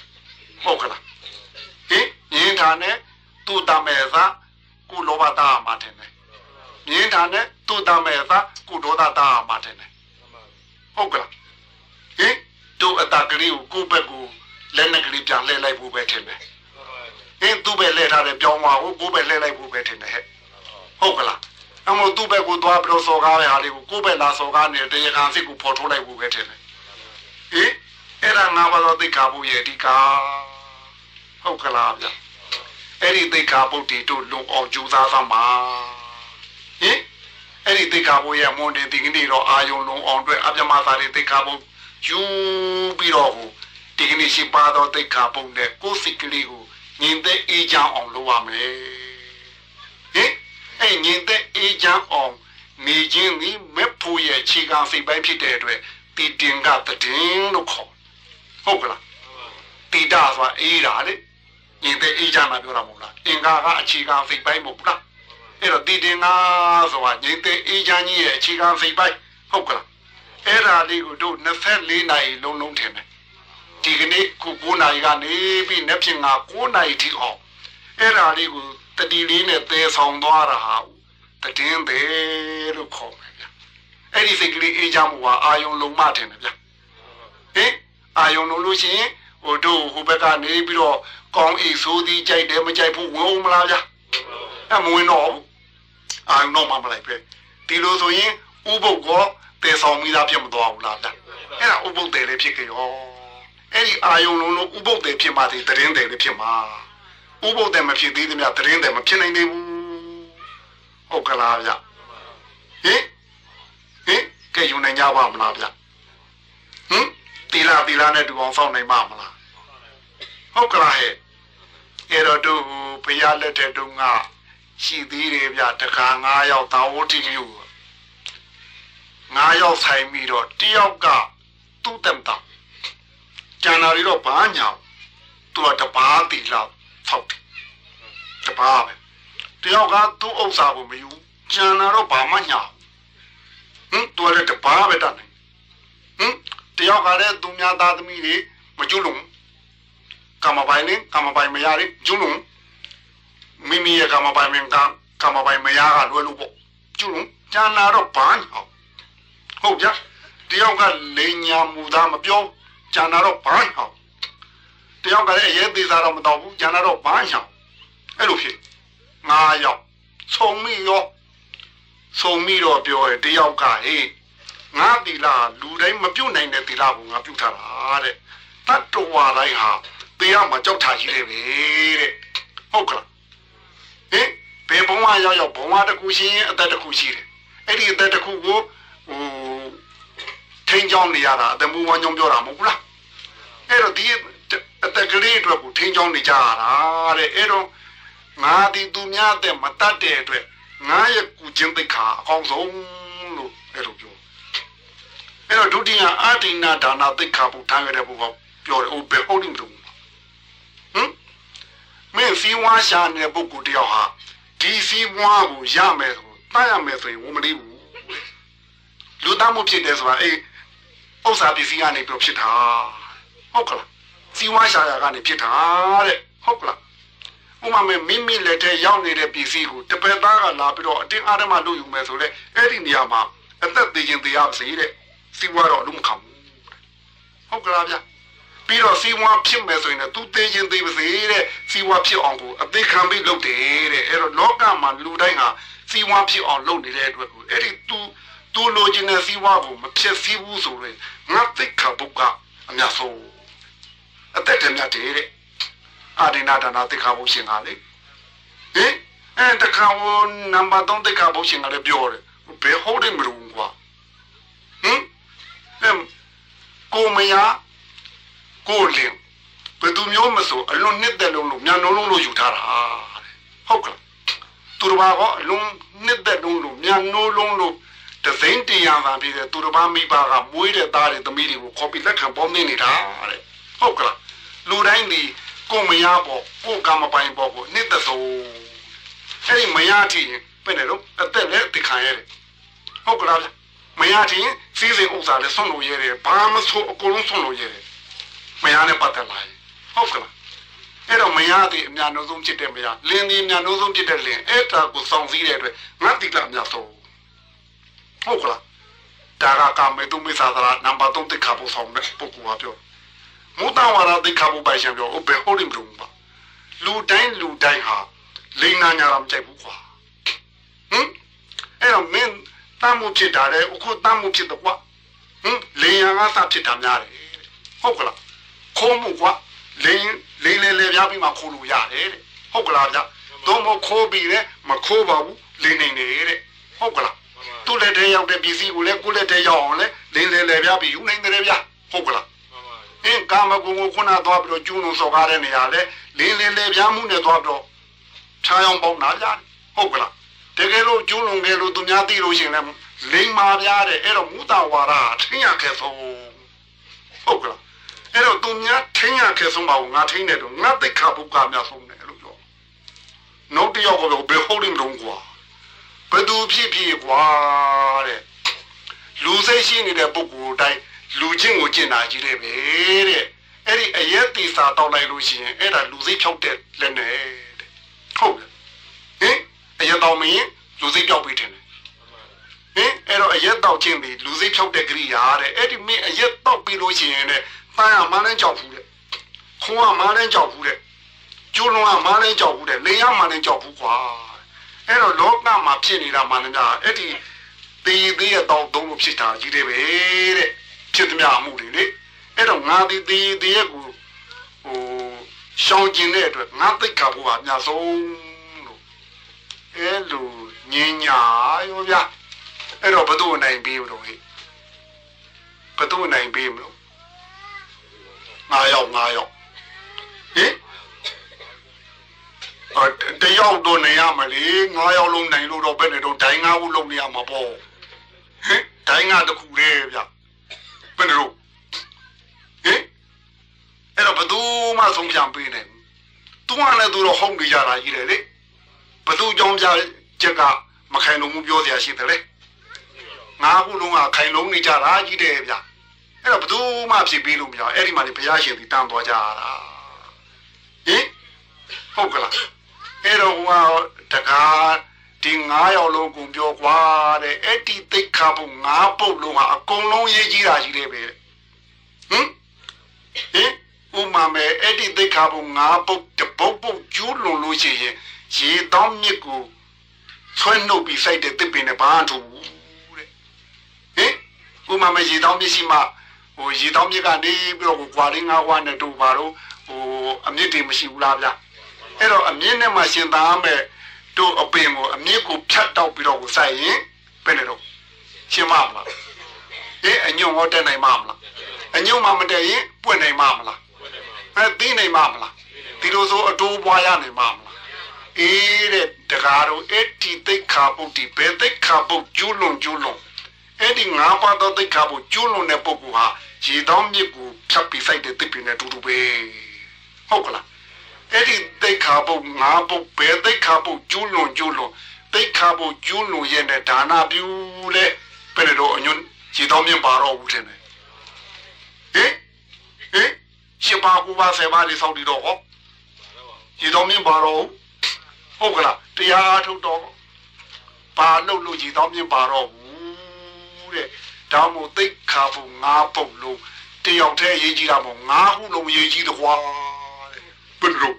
ဟုတ်ကလားဟင်မြင်တာနဲ့သူ့တမဲသာ ကုလောဘတာမှာတယ်နဲ့မြင်တာနဲ့သူ့တမဲသာကုဒေါသတာမှာတယ်နဲ့မှန်ပါဟုတ်ကလားဟင်သူ့အတကလေးကိုကိုယ့်ဘက်ကိုလက်နဲ့ကလေးပြန်လှည့်လိုက်ဖို့ပဲထင်တယ်မှန်ပါဟင်သူ့ဘက်လှည့်ထားတဲ့ပြောင်းသွားကိုကိုယ့်ဘက်လှည့်လိုက်ဖို့ပဲထင်တယ်ဟဲ့ဟုတ်ကလားအမို့သူ့ဘက်ကိုသွားပြီးတော့စော်ကားတဲ့ဟာတွေကိုကိုယ့်ဘက်လာစော်ကားနေတဲ့တရားခံစစ်ကိုဖော်ထုတ်လိုက်ဖို့ပဲထင်တယ်ဟင်အဲ့ဒါငါဘာလို့သိက္ခာပုရဲ့အဓိကဟုတ်ကလားဗျ အဲ့ဒီသိက္ခာပုတီတို့လုံအောင်ကြိုးစားသမှာဟင်အဲ့ဒီသိက္ခာပုရဲ့မွန်တင်ဒီကနေ့တော့အာယုံလုံအောင်အတွက်အပြမသာတွေသိက္ခာပုယူပြီးတော့ဟိုဒီကနေ့ရှိပါတော့သိက္ခာပုနဲ့ကိုယ်စိတ်ကလေးကိုညင်သက်အေးချမ်းအောင်လုပ်ရမယ်ဟင်အဲ့ညင်တဲ့အေးချမ်းအောင်နေခြင်းဒီမက်ဖို့ရဲ့ခြေခံစိတ်ပိုင်းဖြစ်တဲ့အတွက်တီတင်ကတည်င်းလို့ခေါ်ဟုတ်ကလားတီတာဆိုတာအေးတာလေ ညင်တဲ့အေးချမ်းတာပြောတာမဟုတ်လားအင်္ဂါကအခြေခံစိတ်ပိုင်းမဟုတ်လားအဲ့တော့တီတင်ကဆိုတာညင်တဲ့အေးချမ်းကြီးရဲ့အခြေခံစိတ်ပိုင်းဟုတ်ကလားအဲ့ဒါလေးကိုတို့24နာရီလုံးလုံးထင်တယ်ဒီကနေ့ခု9နာရီကနေပြီးနေ့ဖြင့်က9နာရီထိအောင်အဲ့ဒါလေးကိုတတိလေးနဲ့သဲဆောင်သွားတာဟာတည်င်းပဲလို့ခေါ်မယ်ဗျအဲ့ဒီစိတ်ကလေးအေးချမ်းမှုဟာအာယုံလုံးမထင်တယ်ဗျဟင်အာယုံလုံးလို့ရှိရင်ဟိုတို့ဟိုဘက်ကနေပြီးတော့ ကောင်းအိဆိုးသည်ကြိုက်တယ်မကြိုက်ဘူးဝင်ဦးမလားဗျအဲ့မဝင်တော့ဘူးအာယုံတော့မှမလိုက်ပဲဒီလိုဆိုရင်ဥပုပ်ကောတည်ဆောင်မိသားဖြစ်မသွားဘူးလားဗျအဲ့ဒါဥပုပ်တယ်လည်းဖြစ်ကြရောအဲ့ဒီအာယုံလုံးလုံးဥပုပ်တယ်ဖြစ်မှဒီတည်င်းတယ်လည်းဖြစ်မှာဥပုသ်တယ်မဖြစ်သေးသမျှတရင်တယ်မဖြစ်နိုင်သေးဘူးဟုတ်ကလားဗျဟင်ဟင်ကဲယူနိုင်ကြပါမလားဗျဟင်တီလာတီလာနဲ့တူအောင်စောင့်နိုင်ပါမလား ဟုတ်ကလားဟဲ့အဲ့တော့တို့ဘုရားလက်ထက်တုန်းကရှိသေးတယ်ဗျတခါ9ယောက်သာဝတိမျိုး9ယောက်ဆိုင်ပြီးတော့တယောက်ကသူ့တက်တာကျန်တာတွေတော့ဘာညာသူကတပားတီလာဖောက်တယ်တပားပဲတယောက်ကသူ့ဥစ္စာကိုမယူကျန်တာတော့ဘာမှညာဟင်သူကလည်းတပားပဲတတ်နိုင်ဟင်တယောက်ကလည်းသူများသားသမီးတွေမကျွလုံက မ္မပိုင်နဲ့ကမ္မပိုင်မရတဲ့ကျွလုံမိမိရဲ့ကမ္မပိုင်မင်းကကမ္မပိုင်မရကလွယ်လို့ပေါ့ကျွလုံကျန်တာတော့ဘာညာဟုတ်ကြတယောက်ကလိန်ညာမူသားမပြောကျန်တာတော့ဘာညာတယောက်ကလည်းအရေးသေးစားတော့မတော့ဘူးကျန်တာတော့ဘာညာအဲ့လိုဖြစ်ငါရောက်ဆုံမိရောဆုံမိတော့ပြောရတယောက်ကဟေးငါတီလာလူတိုင်းမပြုတ်နိုင်တဲ့တီလာကိုငါပြုတ်ထားတာတဲ့တတ္တဝါတိုင်းဟာ တေးရမှာကြောက်ထားကြီးတယ်ပဲတဲ့ဟုတ်ကလားဟင်ဘယ်ဘုံမရောက်ရောက်ဘုံမတစ်ခုရှိရင်အသက်တစ်ခုရှိတယ်အဲ့ဒီအသက်တစ်ခုကိုဟိုထိန်းချောင်းနေရတာအတမူဝမ်းကြောင်းပြောတာမဟုတ်ဘူးလားအဲ့တော့ဒီအတက်ကလေးအတွက်ကိုထိန်းချောင်းနေကြရတာတဲ့အဲ့တော့ငါဒီသူများတဲ့မတတ်တဲ့အတွက်ငါရဲ့ကုချင်းသိက္ခာအကောင်းဆုံးလို့အဲ့လိုပြောအဲ့တော့ဒုတိယအာတိနာဒါနာသိက္ခာဘုထားရတဲ့ဘုကပြောတယ်ဟိုဘယ်ဟုတ်တယ် မလို့ဟမ်မင်းစီဝါရှာနေတဲ့ပုဂ္ဂိုလ်တယောက်ဟာဒီစီဝါကိုရမယ်ဆိုတတ်ရမယ်ဆိုရင်ဝမလေးဘူးလူသားမှုဖြစ်တယ်ဆိုတာအေးဥစ္စာပစ္စည်းကနေပြောဖြစ်တာဟုတ်ကလားစီဝါရှာရကနေဖြစ်တာတဲ့ဟုတ်ကလားဥမာမဲ့မိမိလက်ထဲရောက်နေတဲ့ပစ္စည်းကိုတပည့်သားကလာပြီးတော့အတင်းအားဓမ္မလုပ်ယူမယ်ဆိုလဲအဲ့ဒီနေရာမှာအသက်သေးခြင်းတရားစေတဲ့စီဝါတော့လုံးမခံဘူးဟုတ်ကလားဗျ ပြီးတော့စီဝါဖြစ်မယ်ဆိုရင်လည်းသူသေးခြင်းသေးပါစေတဲ့စီဝါဖြစ်အောင်ကိုအသေးခံပြီးလုပ်တယ်တဲ့အဲ့တော့လောကမှာလူတိုင်းဟာစီဝါဖြစ်အောင်လုပ်နေတဲ့အတွက်ကိုအဲ့ဒီသူသူလိုချင်တဲ့စီဝါကိုမဖြစ်စည်းဘူးဆိုရင်ငါသိခါဘုကအများဆုံးအသက်တည်းမြတ်တယ်တဲ့အာဒိနာဒါနာသိခါဘုရှင်ကလေဟင်အဲတခါဟိုနံပါတ်3တိတ်ခါဘုရှင်ကလည်းပြောတယ်ဘယ်ဟုတ်တယ်မလို့ကွာဟင်အဲကိုမယာ ကိုလင်ဘယ်သူမျိုးမဆိုအလွန်နှစ်သက်လုံးလို့မြန်လုံးလုံးလို့ယူထားတာတဲ့ဟုတ်ကလားသူတော်ဘာကအလွန်နှစ်သက်လုံးလို့မြန်နိုးလုံးလို့တသိန်းတရားသာဖြစ်တဲ့သူတော်ဘာမိဘကမွေးတဲ့သားတွေသမီးတွေကိုခေါ်ပြီးလက်ခံပေါင်းနေနေတာတဲ့ဟုတ်ကလားလူတိုင်းဒီကိုမယာပေါ့ကိုကမပိုင်ပေါ့ကိုနှစ်သက်ဆုံးအဲ့ဒီမယာတိရင်ပဲနေတော့အသက်လည်းတခံရတယ်ဟုတ်ကလားမယာတိရင်စီးစိမ်ဥစ္စာလည်းဆုံးလို့ရတယ်ဘာမဆိုအကုန်လုံးဆုံးလို့ရတယ် မယာနဲ့ပတ်သက်လာရင်ဟုတ်ကလားအဲ့တော့မယာသည်အများဆုံးဖြစ်တဲ့မယာလင်းသည်အများဆုံးဖြစ်တဲ့လင်းအဲ့ဒါကိုစောင့်စည်းတဲ့အတွက်ငါတိကအများဆုံးဟုတ်ကလားဒါကကာမေတုမိသာသရာနံပါတ်3တိခါဖို့ဆောင်တဲ့ပုဂ္ဂိုလ်ကပြောမူတဝါရတိခါဖို့ပိုင်ရှင်ပြောဘယ်ဟုတ်တယ်မလို့ပါလူတိုင်းလူတိုင်းဟာလိန်နာညာတော့မကြိုက်ဘူးကွာဟင်အဲ့တော့မင်းတမ်းမှုဖြစ်တာလေအခုတမ်းမှုဖြစ်တော့ကွာဟင်လေယာကသာဖြစ်တာများတယ်ဟုတ်ကလား ခိုးမှုကွာလိန်လိန်လေလေပြားပြီးမှခိုးလို့ရတယ်တဲ့ဟုတ်ကလားဗျတော့မခိုးပြီးလေမခိုးပါဘူးလိန်နေနေတဲ့ဟုတ်ကလားသူ့လက်ထဲရောက်တဲ့ပစ္စည်းကိုလည်းကိုယ့်လက်ထဲရောက်အောင်လေလိန်လေလေပြားပြီးယူနိုင်တယ်ဗျဟုတ်ကလားအင်းကာမဂုဏ်ကိုခုနသွားပြီးတော့ကျူးလွန်စော်ကားတဲ့နေရာလေလင်းလင်းလေပြားမှုနဲ့သွားပြီးတော့ခြားအောင်ပေါက်နာကြတယ်ဟုတ်ကလားတကယ်လို့ကျူးလွန်ခဲ့လို့သူများသိလို့ရှိရင်လည်းလိမ္မာပြားတယ်အဲ့တော့မူတဝါဒထင်းရခဲ့ဆုံးဟုတ်ကလား အဲ့တော့သူများထင်းရခဲ့ဆုံးပါဘူးငါထင်းတယ်တော့ငါသိခါဘုကများဆုံးတယ်လို့ပြောနောက်တစ်ယောက်ကဘယ်ဟုတ်တယ်မလို့ကွာဘယ်သူဖြစ်ဖြစ်ကွာတဲ့လူစိတ်ရှိနေတဲ့ပုဂ္ဂိုလ်တိုင်းလူချင်းကိုကျင့်တာကြီးတယ်ပဲတဲ့အဲ့ဒီအရက်တီစာတောက်လိုက်လို့ရှိရင်အဲ့ဒါလူစိတ်ဖြောက်တဲ့လက်နဲ့တဲ့ဟုတ်လားဟင်အရက်တောက်မင်းလူစိတ်ပြောက်ပြီးထင်တယ်ဟင်အဲ့တော့အရက်တောက်ခြင်းဒီလူစိတ်ဖြောက်တဲ့ကြိယာတဲ့အဲ့ဒီမင်းအရက်တောက်ပြီးလို့ရှိရင်တဲ့ ပန်းကမန်းနဲ့ကြောက်ဘူးတဲ့ခွန်ကမန်းနဲ့ကြောက်ဘူးတဲ့ကျိုးလုံးကမန်းနဲ့ကြောက်ဘူးတဲ့လေရမန်းနဲ့ကြောက်ဘူးကွာအဲ့တော့လောကမှာဖြစ်နေတာမှန်တယ်အဲ့ဒီတေးသေးရတော့သုံးလို့ဖြစ်တာကြီးတယ်ပဲတဲ့ဖြစ်သမျှအမှုတွေလေအဲ့တော့ငါဒီတေးသေးရကိုဟိုရှောင်ကျင်တဲ့အတွက်ငါသိက္ခာဘုရားအများဆုံးလို့အဲ့လိုညင်ညာရောဗျအဲ့တော့ဘသူနိုင်ပြီးတော့ဟဲ့ဘသူနိုင်ပြီးမလို့ ငါရောက်ငါရောက်ဟင်အော်တယောက်တော့နေရမလေငါရောက်လုံးနိုင်လို့တော့ဘယ်နဲ့တော့ဒိုင်းငါးခုလုံးနေရမှာပေါ့ဟင်ဒိုင်းငါတစ်ခုလေဗျဘယ်နဲ့တော့ဟင်အဲ့တော့ဘသူမှဆုံးဖြတ်ပေးနေသူကလည်းသူတော့ဟုတ်နေကြတာကြီးတယ်လေဘသူကြောင့်ကြချက်ကမခိုင်လုံမှုပြောစရာရှိတယ်လေငါးခုလုံးကခိုင်လုံနေကြတာကြီးတယ်ဗျ အဲ့တော့ဘသူမှဖြစ်ပြီးလို့မရအဲ့ဒီမှာလေဘုရားရှင်ဒီတန်းသွားကြတာဟင်ဟုတ်ကလားအဲ့တော့ဟိုကတကားဒီ9ယောက်လုံးကိုပြောကွာတဲ့အဲ့ဒီသိက္ခာပု9ပုတ်လုံးကအကုန်လုံးရေးကြီးတာကြီးတယ်ပဲဟင်ဟင်ဥမာမဲ့အဲ့ဒီသိက္ခာပု9ပုတ်တပုတ်ပုတ်ကျူးလွန်လို့ရှိရင်ရေတောင်းမြစ်ကိုဆွဲနှုတ်ပြီးစိုက်တဲ့တစ်ပင်နဲ့ဘာမှထုတ်ဘူးတဲ့ဟင်ဥမာမဲ့ရေတောင်းမြစ်ရှိမှ ဟိုရေတောင်းမြစ်ကနေပြီးတော့ကွာရင်းငါးဝါနဲ့တို့ပါတော့ဟိုအမြင့်တွေမရှိဘူးလားဗျအဲ့တော့အမြင့်နဲ့မှရှင်သားမဲ့တို့အပင်ကိုအမြင့်ကိုဖြတ်တောက်ပြီးတော့ကိုစိုက်ရင်ဘယ်နဲ့တော့ရှင်းမမလားအေးအညုံဟောတက်နိုင်မမလားအညုံမှမတက်ရင်ပွင့်နိုင်မမလားအဲသိနိုင်မမလားဒီလိုဆိုအတိုးပွားရနိုင်မမလားအေးတဲ့တကားတော့အဲ့ဒီသိက္ခာပုဒ်ဒီဘယ်သိက္ခာပုဒ်ကျူးလွန်ကျူးလွန် အဲ့ဒီငါးပါးသောသိက္ခာပုဒ်ကျူးလွန်တဲ့ပုဂ္ဂိုလ်ဟာရေတောင်းမြစ်ကိုဖြတ်ပြီးစိုက်တဲ့တစ်ပင်နဲ့တူတူပဲဟုတ်ကလားအဲ့ဒီသိက္ခာပုဒ်ငါးပုဒ်ဘယ်သိက္ခာပုဒ်ကျူးလွန်ကျူးလွန်သိက္ခာပုဒ်ကျူးလွန်ရဲ့နဲ့ဒါနပြုလေဘယ်နဲ့တော့အညွန်ရေတောင်းမြစ်ပါတော့ဘူးထင်တယ်ဟင်ဟင်ရှင်ပါကူပါဆယ်ပါးလေးစောင့်တည်တော့ဟောရေတောင်းမြစ်ပါတော့ဟုတ်ကလားတရားထုတ်တော့ပါလို့လို့ရေတောင်းမြစ်ပါတော့ဘူး တဲ့ဒါမို့သိက္ခာပုဒ်ငါးပုဒ်လို့တယောက်တည်းရေးကြည့်တာမို့ငါးခုလုံးရေးကြည့်တော့ကွာဘယ်လို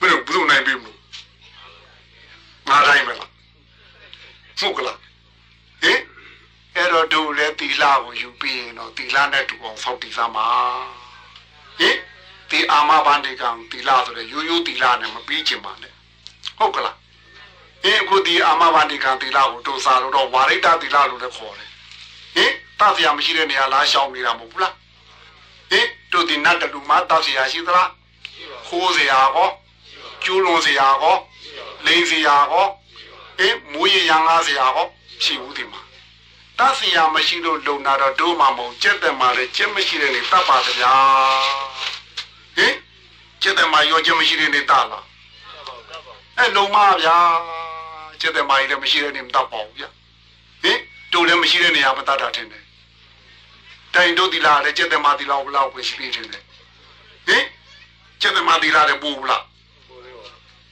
ဘယ်လိုဘယ်လိုနိုင်ပြီမလို့ငါတိုင်းမလားဟုတ်ကလားဟင်အဲ့တော့တို့လည်းတီလာကိုယူပြီးရင်တော့တီလာနဲ့တူအောင်ဖောက်တီစားမှာဟင်ဒီအာမဘန္ဒီကံတီလာဆိုတဲ့ရိုးရိုးတီလာနဲ့မပြီးချင်ပါနဲ့ဟုတ်ကလား အင်းအခုဒီအာမဘာနိကံသီလကိုတို့စားလို့တော့ဝါရိတသီလလို့လည်းခေါ်တယ်ဟင်တတ်စရာမရှိတဲ့နေရာလားရှောင်နေတာမဟုတ်ဘူးလားဟင်တို့ဒီနတ်တလူမှာတတ်စရာရှိသလားရှိပါခိုးစရာကောကျူးလွန်စရာကောလိန်စရာကောအင်းမူရရန်ကားစရာကောရှိဘူးဒီမှာတတ်စရာမရှိလို့လုံတာတော့တို့မှမဟုတ်ကျက်တယ်မှာလေကျက်မရှိတဲ့နေတတ်ပါတဗျာဟင်ကျက်တယ်မှာရောကျက်မရှိတဲ့နေတတ်လားပါပါပါအဲလုံမဗျာ ကျက်တယ်မှာလည်းမရှိတဲ့နေမတတ်ပါဘူးဗျာဟင်တို့လည်းမရှိတဲ့နေရာမတတ်တာထင်တယ်တိုင်တို့ဒီလာလေကျက်တယ်မှာဒီလောက်ဘလောက်ပဲရှိနေတယ်ဟင်ကျက်တယ်မှာဒီလာလည်းပူဘူးလားကိုလေးပါ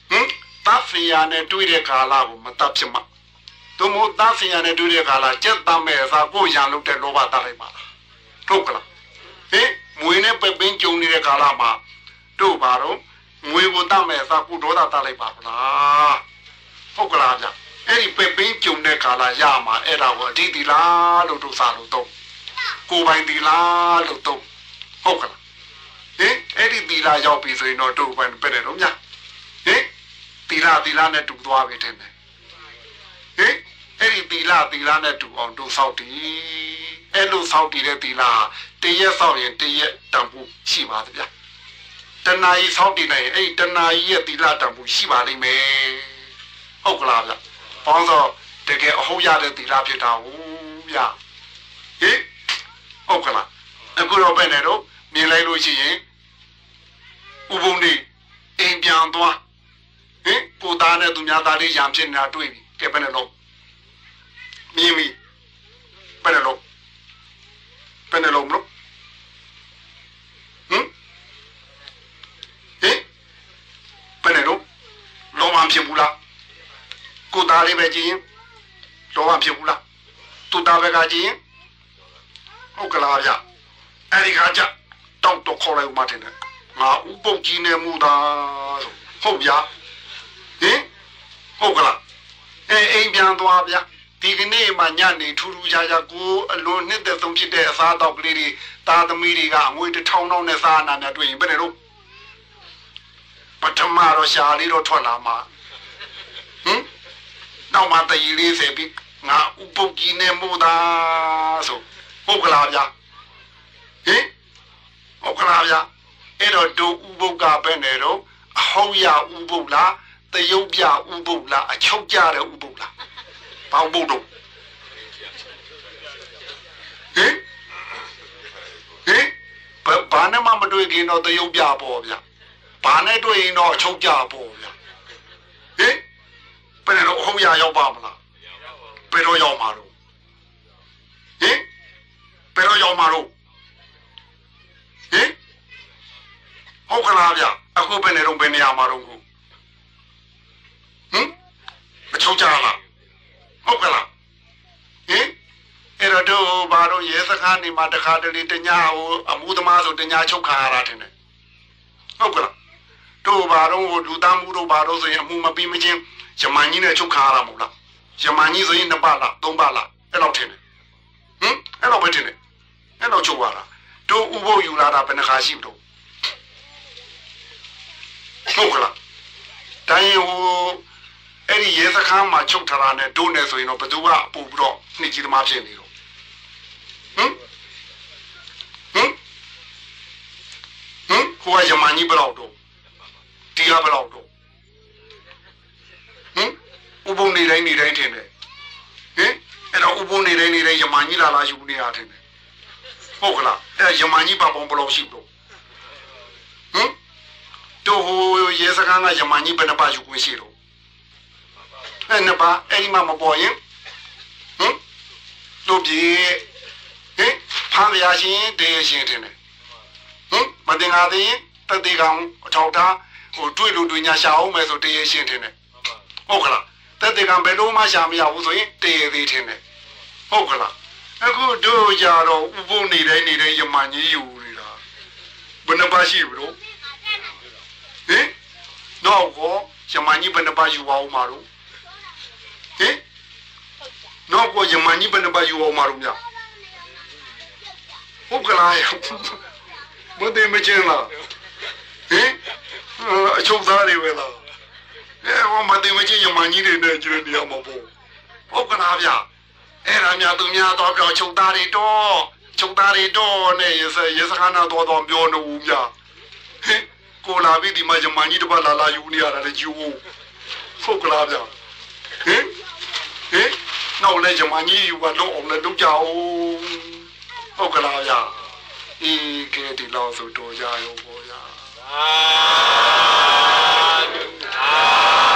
ဟင်တတ်ဖီယာနဲ့တွေ့တဲ့ကာလကိုမတတ်ဖြစ်မှာသူမို့တတ်ဖီယာနဲ့တွေ့တဲ့ကာလကြက်တတ်မဲ့အစားကိုရံလို့တဲ့လောဘတတ်လိုက်ပါလားထုတ်ကလားဟင်မွေနဲ့ပဲပင်းကြုံနေတဲ့ကာလမှာတို့ပါတော့မွေကိုတတ်မဲ့အစားကိုဒေါသတတ်လိုက်ပါလား ဟုတ်ကလားဗျအဲ့ဒီပဲပင်းကြုံတဲ့ကာလရမှာအဲ့ဒါကိုအဓိတိလားလို့တို့စားလို့တော့ကိုပိုင်တီလားလို့တော့ဟုတ်ကလားဟင်အဲ့ဒီတီလာရောက်ပြီဆိုရင်တော့တို့ပိုင်ပဲ့တယ်တော့ညာဟင်သီလသီလနဲ့တူသွားပြီတဲ့ဟင်အဲ့ဒီသီလသီလနဲ့တူအောင်တို့ဆောက်တည်အဲ့လိုဆောက်တည်တဲ့သီလတရက်ဆောက်ရင်တရက်တန်ဖို့ရှိပါသဗျာတဏှာကြီးဆောက်တည်နိုင်ရင်အဲ့ဒီတဏှာကြီးရဲ့သီလတန်ဖို့ရှိပါလိမ့်မယ် ဟုတ်ကလားဗျဘောင်းစောတကယ်အဟုတ်ရတဲ့သီလဖြစ်တာဟုတ်ဗျဟင်ဟုတ်ကလားအခုတော့ပဲနဲ့တော့မြင်လိုက်လို့ရှိရင်ဥပုံနေအိမ်ပြန်သွားဟင်ကိုသားနဲ့သူများသားလေးရံဖြစ်နေတာတွေ့ပြီကဲဘယ်နဲ့လို့မြင်ပြီဘယ်နဲ့လို့ဘယ်နဲ့လို့မလို့ဟင်ဟင်ဘယ်နဲ့လို့လောမဖြစ်ဘူးလား ကိုသားလေးပဲကြည့်ရင်လောမဖြစ်ဘူးလားသူသားပဲကကြည့်ရင်ဟုတ်ကလားဗျအဲ့ဒီခါကျတောက်တော့ခေါ်လိုက်ဦးမတင်တယ်ငါဥပုပ်ကြီးနေမှုသားဆိုဟုတ်ဗျာဟင်ဟုတ်ကလားအဲအိမ်ပြန်သွားဗျဒီကနေ့မှညနေထူးထူးခြားခြားကိုအလွန်နှစ်သက်ဆုံးဖြစ်တဲ့အစားအသောက်ကလေးတွေတာသမီတွေကအငွေတစ်ထောင်ထောင်နဲ့စားနာများတွေ့ရင်ဘယ်နဲ့တော့ပထမတော့ရှာလေးတော့ထွက်လာမှာဟင် နောက်မှတည်လေးစေပြီးငါဥပုပ်ကြီးနဲ့မို့တာဆိုဟုတ်ကလားဗျဟင်ဟုတ်ကလားဗျအဲ့တော့ဒုဥပုပ်ကပဲနဲ့တော့အဟောက်ရဥပုပ်လားတရုပ်ပြဥပုပ်လားအချုပ်ကြတဲ့ဥပုပ်လားဘောင်ပုပ်တော့ဟင်ဟင်ဘာဘာနဲ့မှမတွေ့ခင်တော့တရုပ်ပြပေါ့ဗျဘာနဲ့တွေ့ရင်တော့အချုပ်ကြပေါ့ဗျဟင် ဘယ်နဲ့တော့ဟုတ်ရရောက်ပါမလားဘယ်တော့ရောက်မှာတော့ဟင်ဘယ်တော့ရောက်မှာတော့ဟင်ဟုတ်ကလားဗျအခုဘယ်နဲ့တော့ဘယ်နေရာမှာတော့ခုဟင်မချုံကြလားဟုတ်ကလားဟင်အဲ့တော့တို့ဘာလို့ရဲစခန်းနေမှာတခါတလေတညာဟိုအမှုသမားဆိုတညာချုပ်ခါရတာတင်တယ်ဟုတ်ကလား တို့ဘာတော့ဟိုလူသားမှုတို့ဘာလို့ဆိုရင်အမှုမပြီးမချင်းယမန်ကြီးနဲ့ချုပ်ခါရတာမဟုတ်လားယမန်ကြီးဆိုရင်နှစ်ပတ်လားသုံးပတ်လားအဲ့လောက်တင်တယ်ဟင်အဲ့လောက်ပဲတင်တယ်အဲ့လောက်ချုပ်ရတာတို့ဥပုပ်ယူလာတာဘယ်နှခါရှိမလို့ဟုတ်ကလားတိုင်းဟိုအဲ့ဒီရဲစခန်းမှာချုပ်ထားတာနဲ့ဒိုးနေဆိုရင်တော့ဘယ်သူကပို့ပြီးတော့နှိကြီးသမားဖြစ်နေတော့ဟမ်ဟမ်ဟမ်ဟိုကယမန်ကြီးဘယ်လောက်တော့ ဒီကဘယ်လောက်တော့ဟမ်ဥပုံနေတိုင်းနေတိုင်းထင်တယ်ဟင်အဲ့တော့ဥပုံနေတိုင်းနေတိုင်းယမန်ကြီးလာလာယူနေရထင်တယ်ဟုတ်ကလားအဲ့ယမန်ကြီးပပုံဘယ်လောက်ရှိတော့ဟမ်တို့ဟိုရဲစခန်းကယမန်ကြီးဘယ်နှပါယူခွင့်ရှိတော့အဲ့နှစ်ပါးအဲ့ဒီမှမပေါ်ရင်ဟင်တို့ပြေဟင်ဖမ်းရရှင်တေးရှင်တင်တယ်ဟင်မတင်ငါသေးရင်တတိကောင်အထောက်ထား ဟိုတွေ့လို့တွေ့ညာရှာအောင်မယ်ဆိုတေးရှင်တင်တယ်ဟုတ်ကလားတတိကောင်ဘယ်လိုမှရှာမရဘူးဆိုရင်တေးသေးတင်တယ်ဟုတ်ကလားအခုတို့ကြတော့ဥပုံနေတိုင်းနေတိုင်းယမန်ကြီးယူနေတာဘယ်နှပါရှိဘူးလို့ဟင်တော့ကောယမန်ကြီးဘယ်နှပါယူအောင်မှာတော့ဟင်တော့ကိုယမန်ကြီးဘယ်နှပါယူအောင်မလို့မြဟုတ်ကလားမသိမချင်းလားဟင် အချုပ်သားတွေပဲလားဟအဲဟောမတင်မချင်းယမန်ကြီးတွေနဲ့ကျွေးနေရမှာပေါ့ဟုတ်ကလားဗျအဲ့ဒါများသူများတော့ပြောချုပ်သားတွေတော့ချုပ်သားတွေတော့နဲ့ရစရစခနာတော့တော့ပြောနေဦးဗျဟင်ကိုလာပြီးဒီမှာယမန်ကြီးတစ်ပတ်လာလာယူနေရတာလေယူဟုတ်ကလားဗျဟင်ဟင်နောက်လဲယမန်ကြီးယူကတော့အောင်လဲလုပ်ကြအောင်ဟုတ်ကလားဗျအေးကဲဒီလောက်ဆိုတော့ကြရောပေါ့ 아멘. 아멘.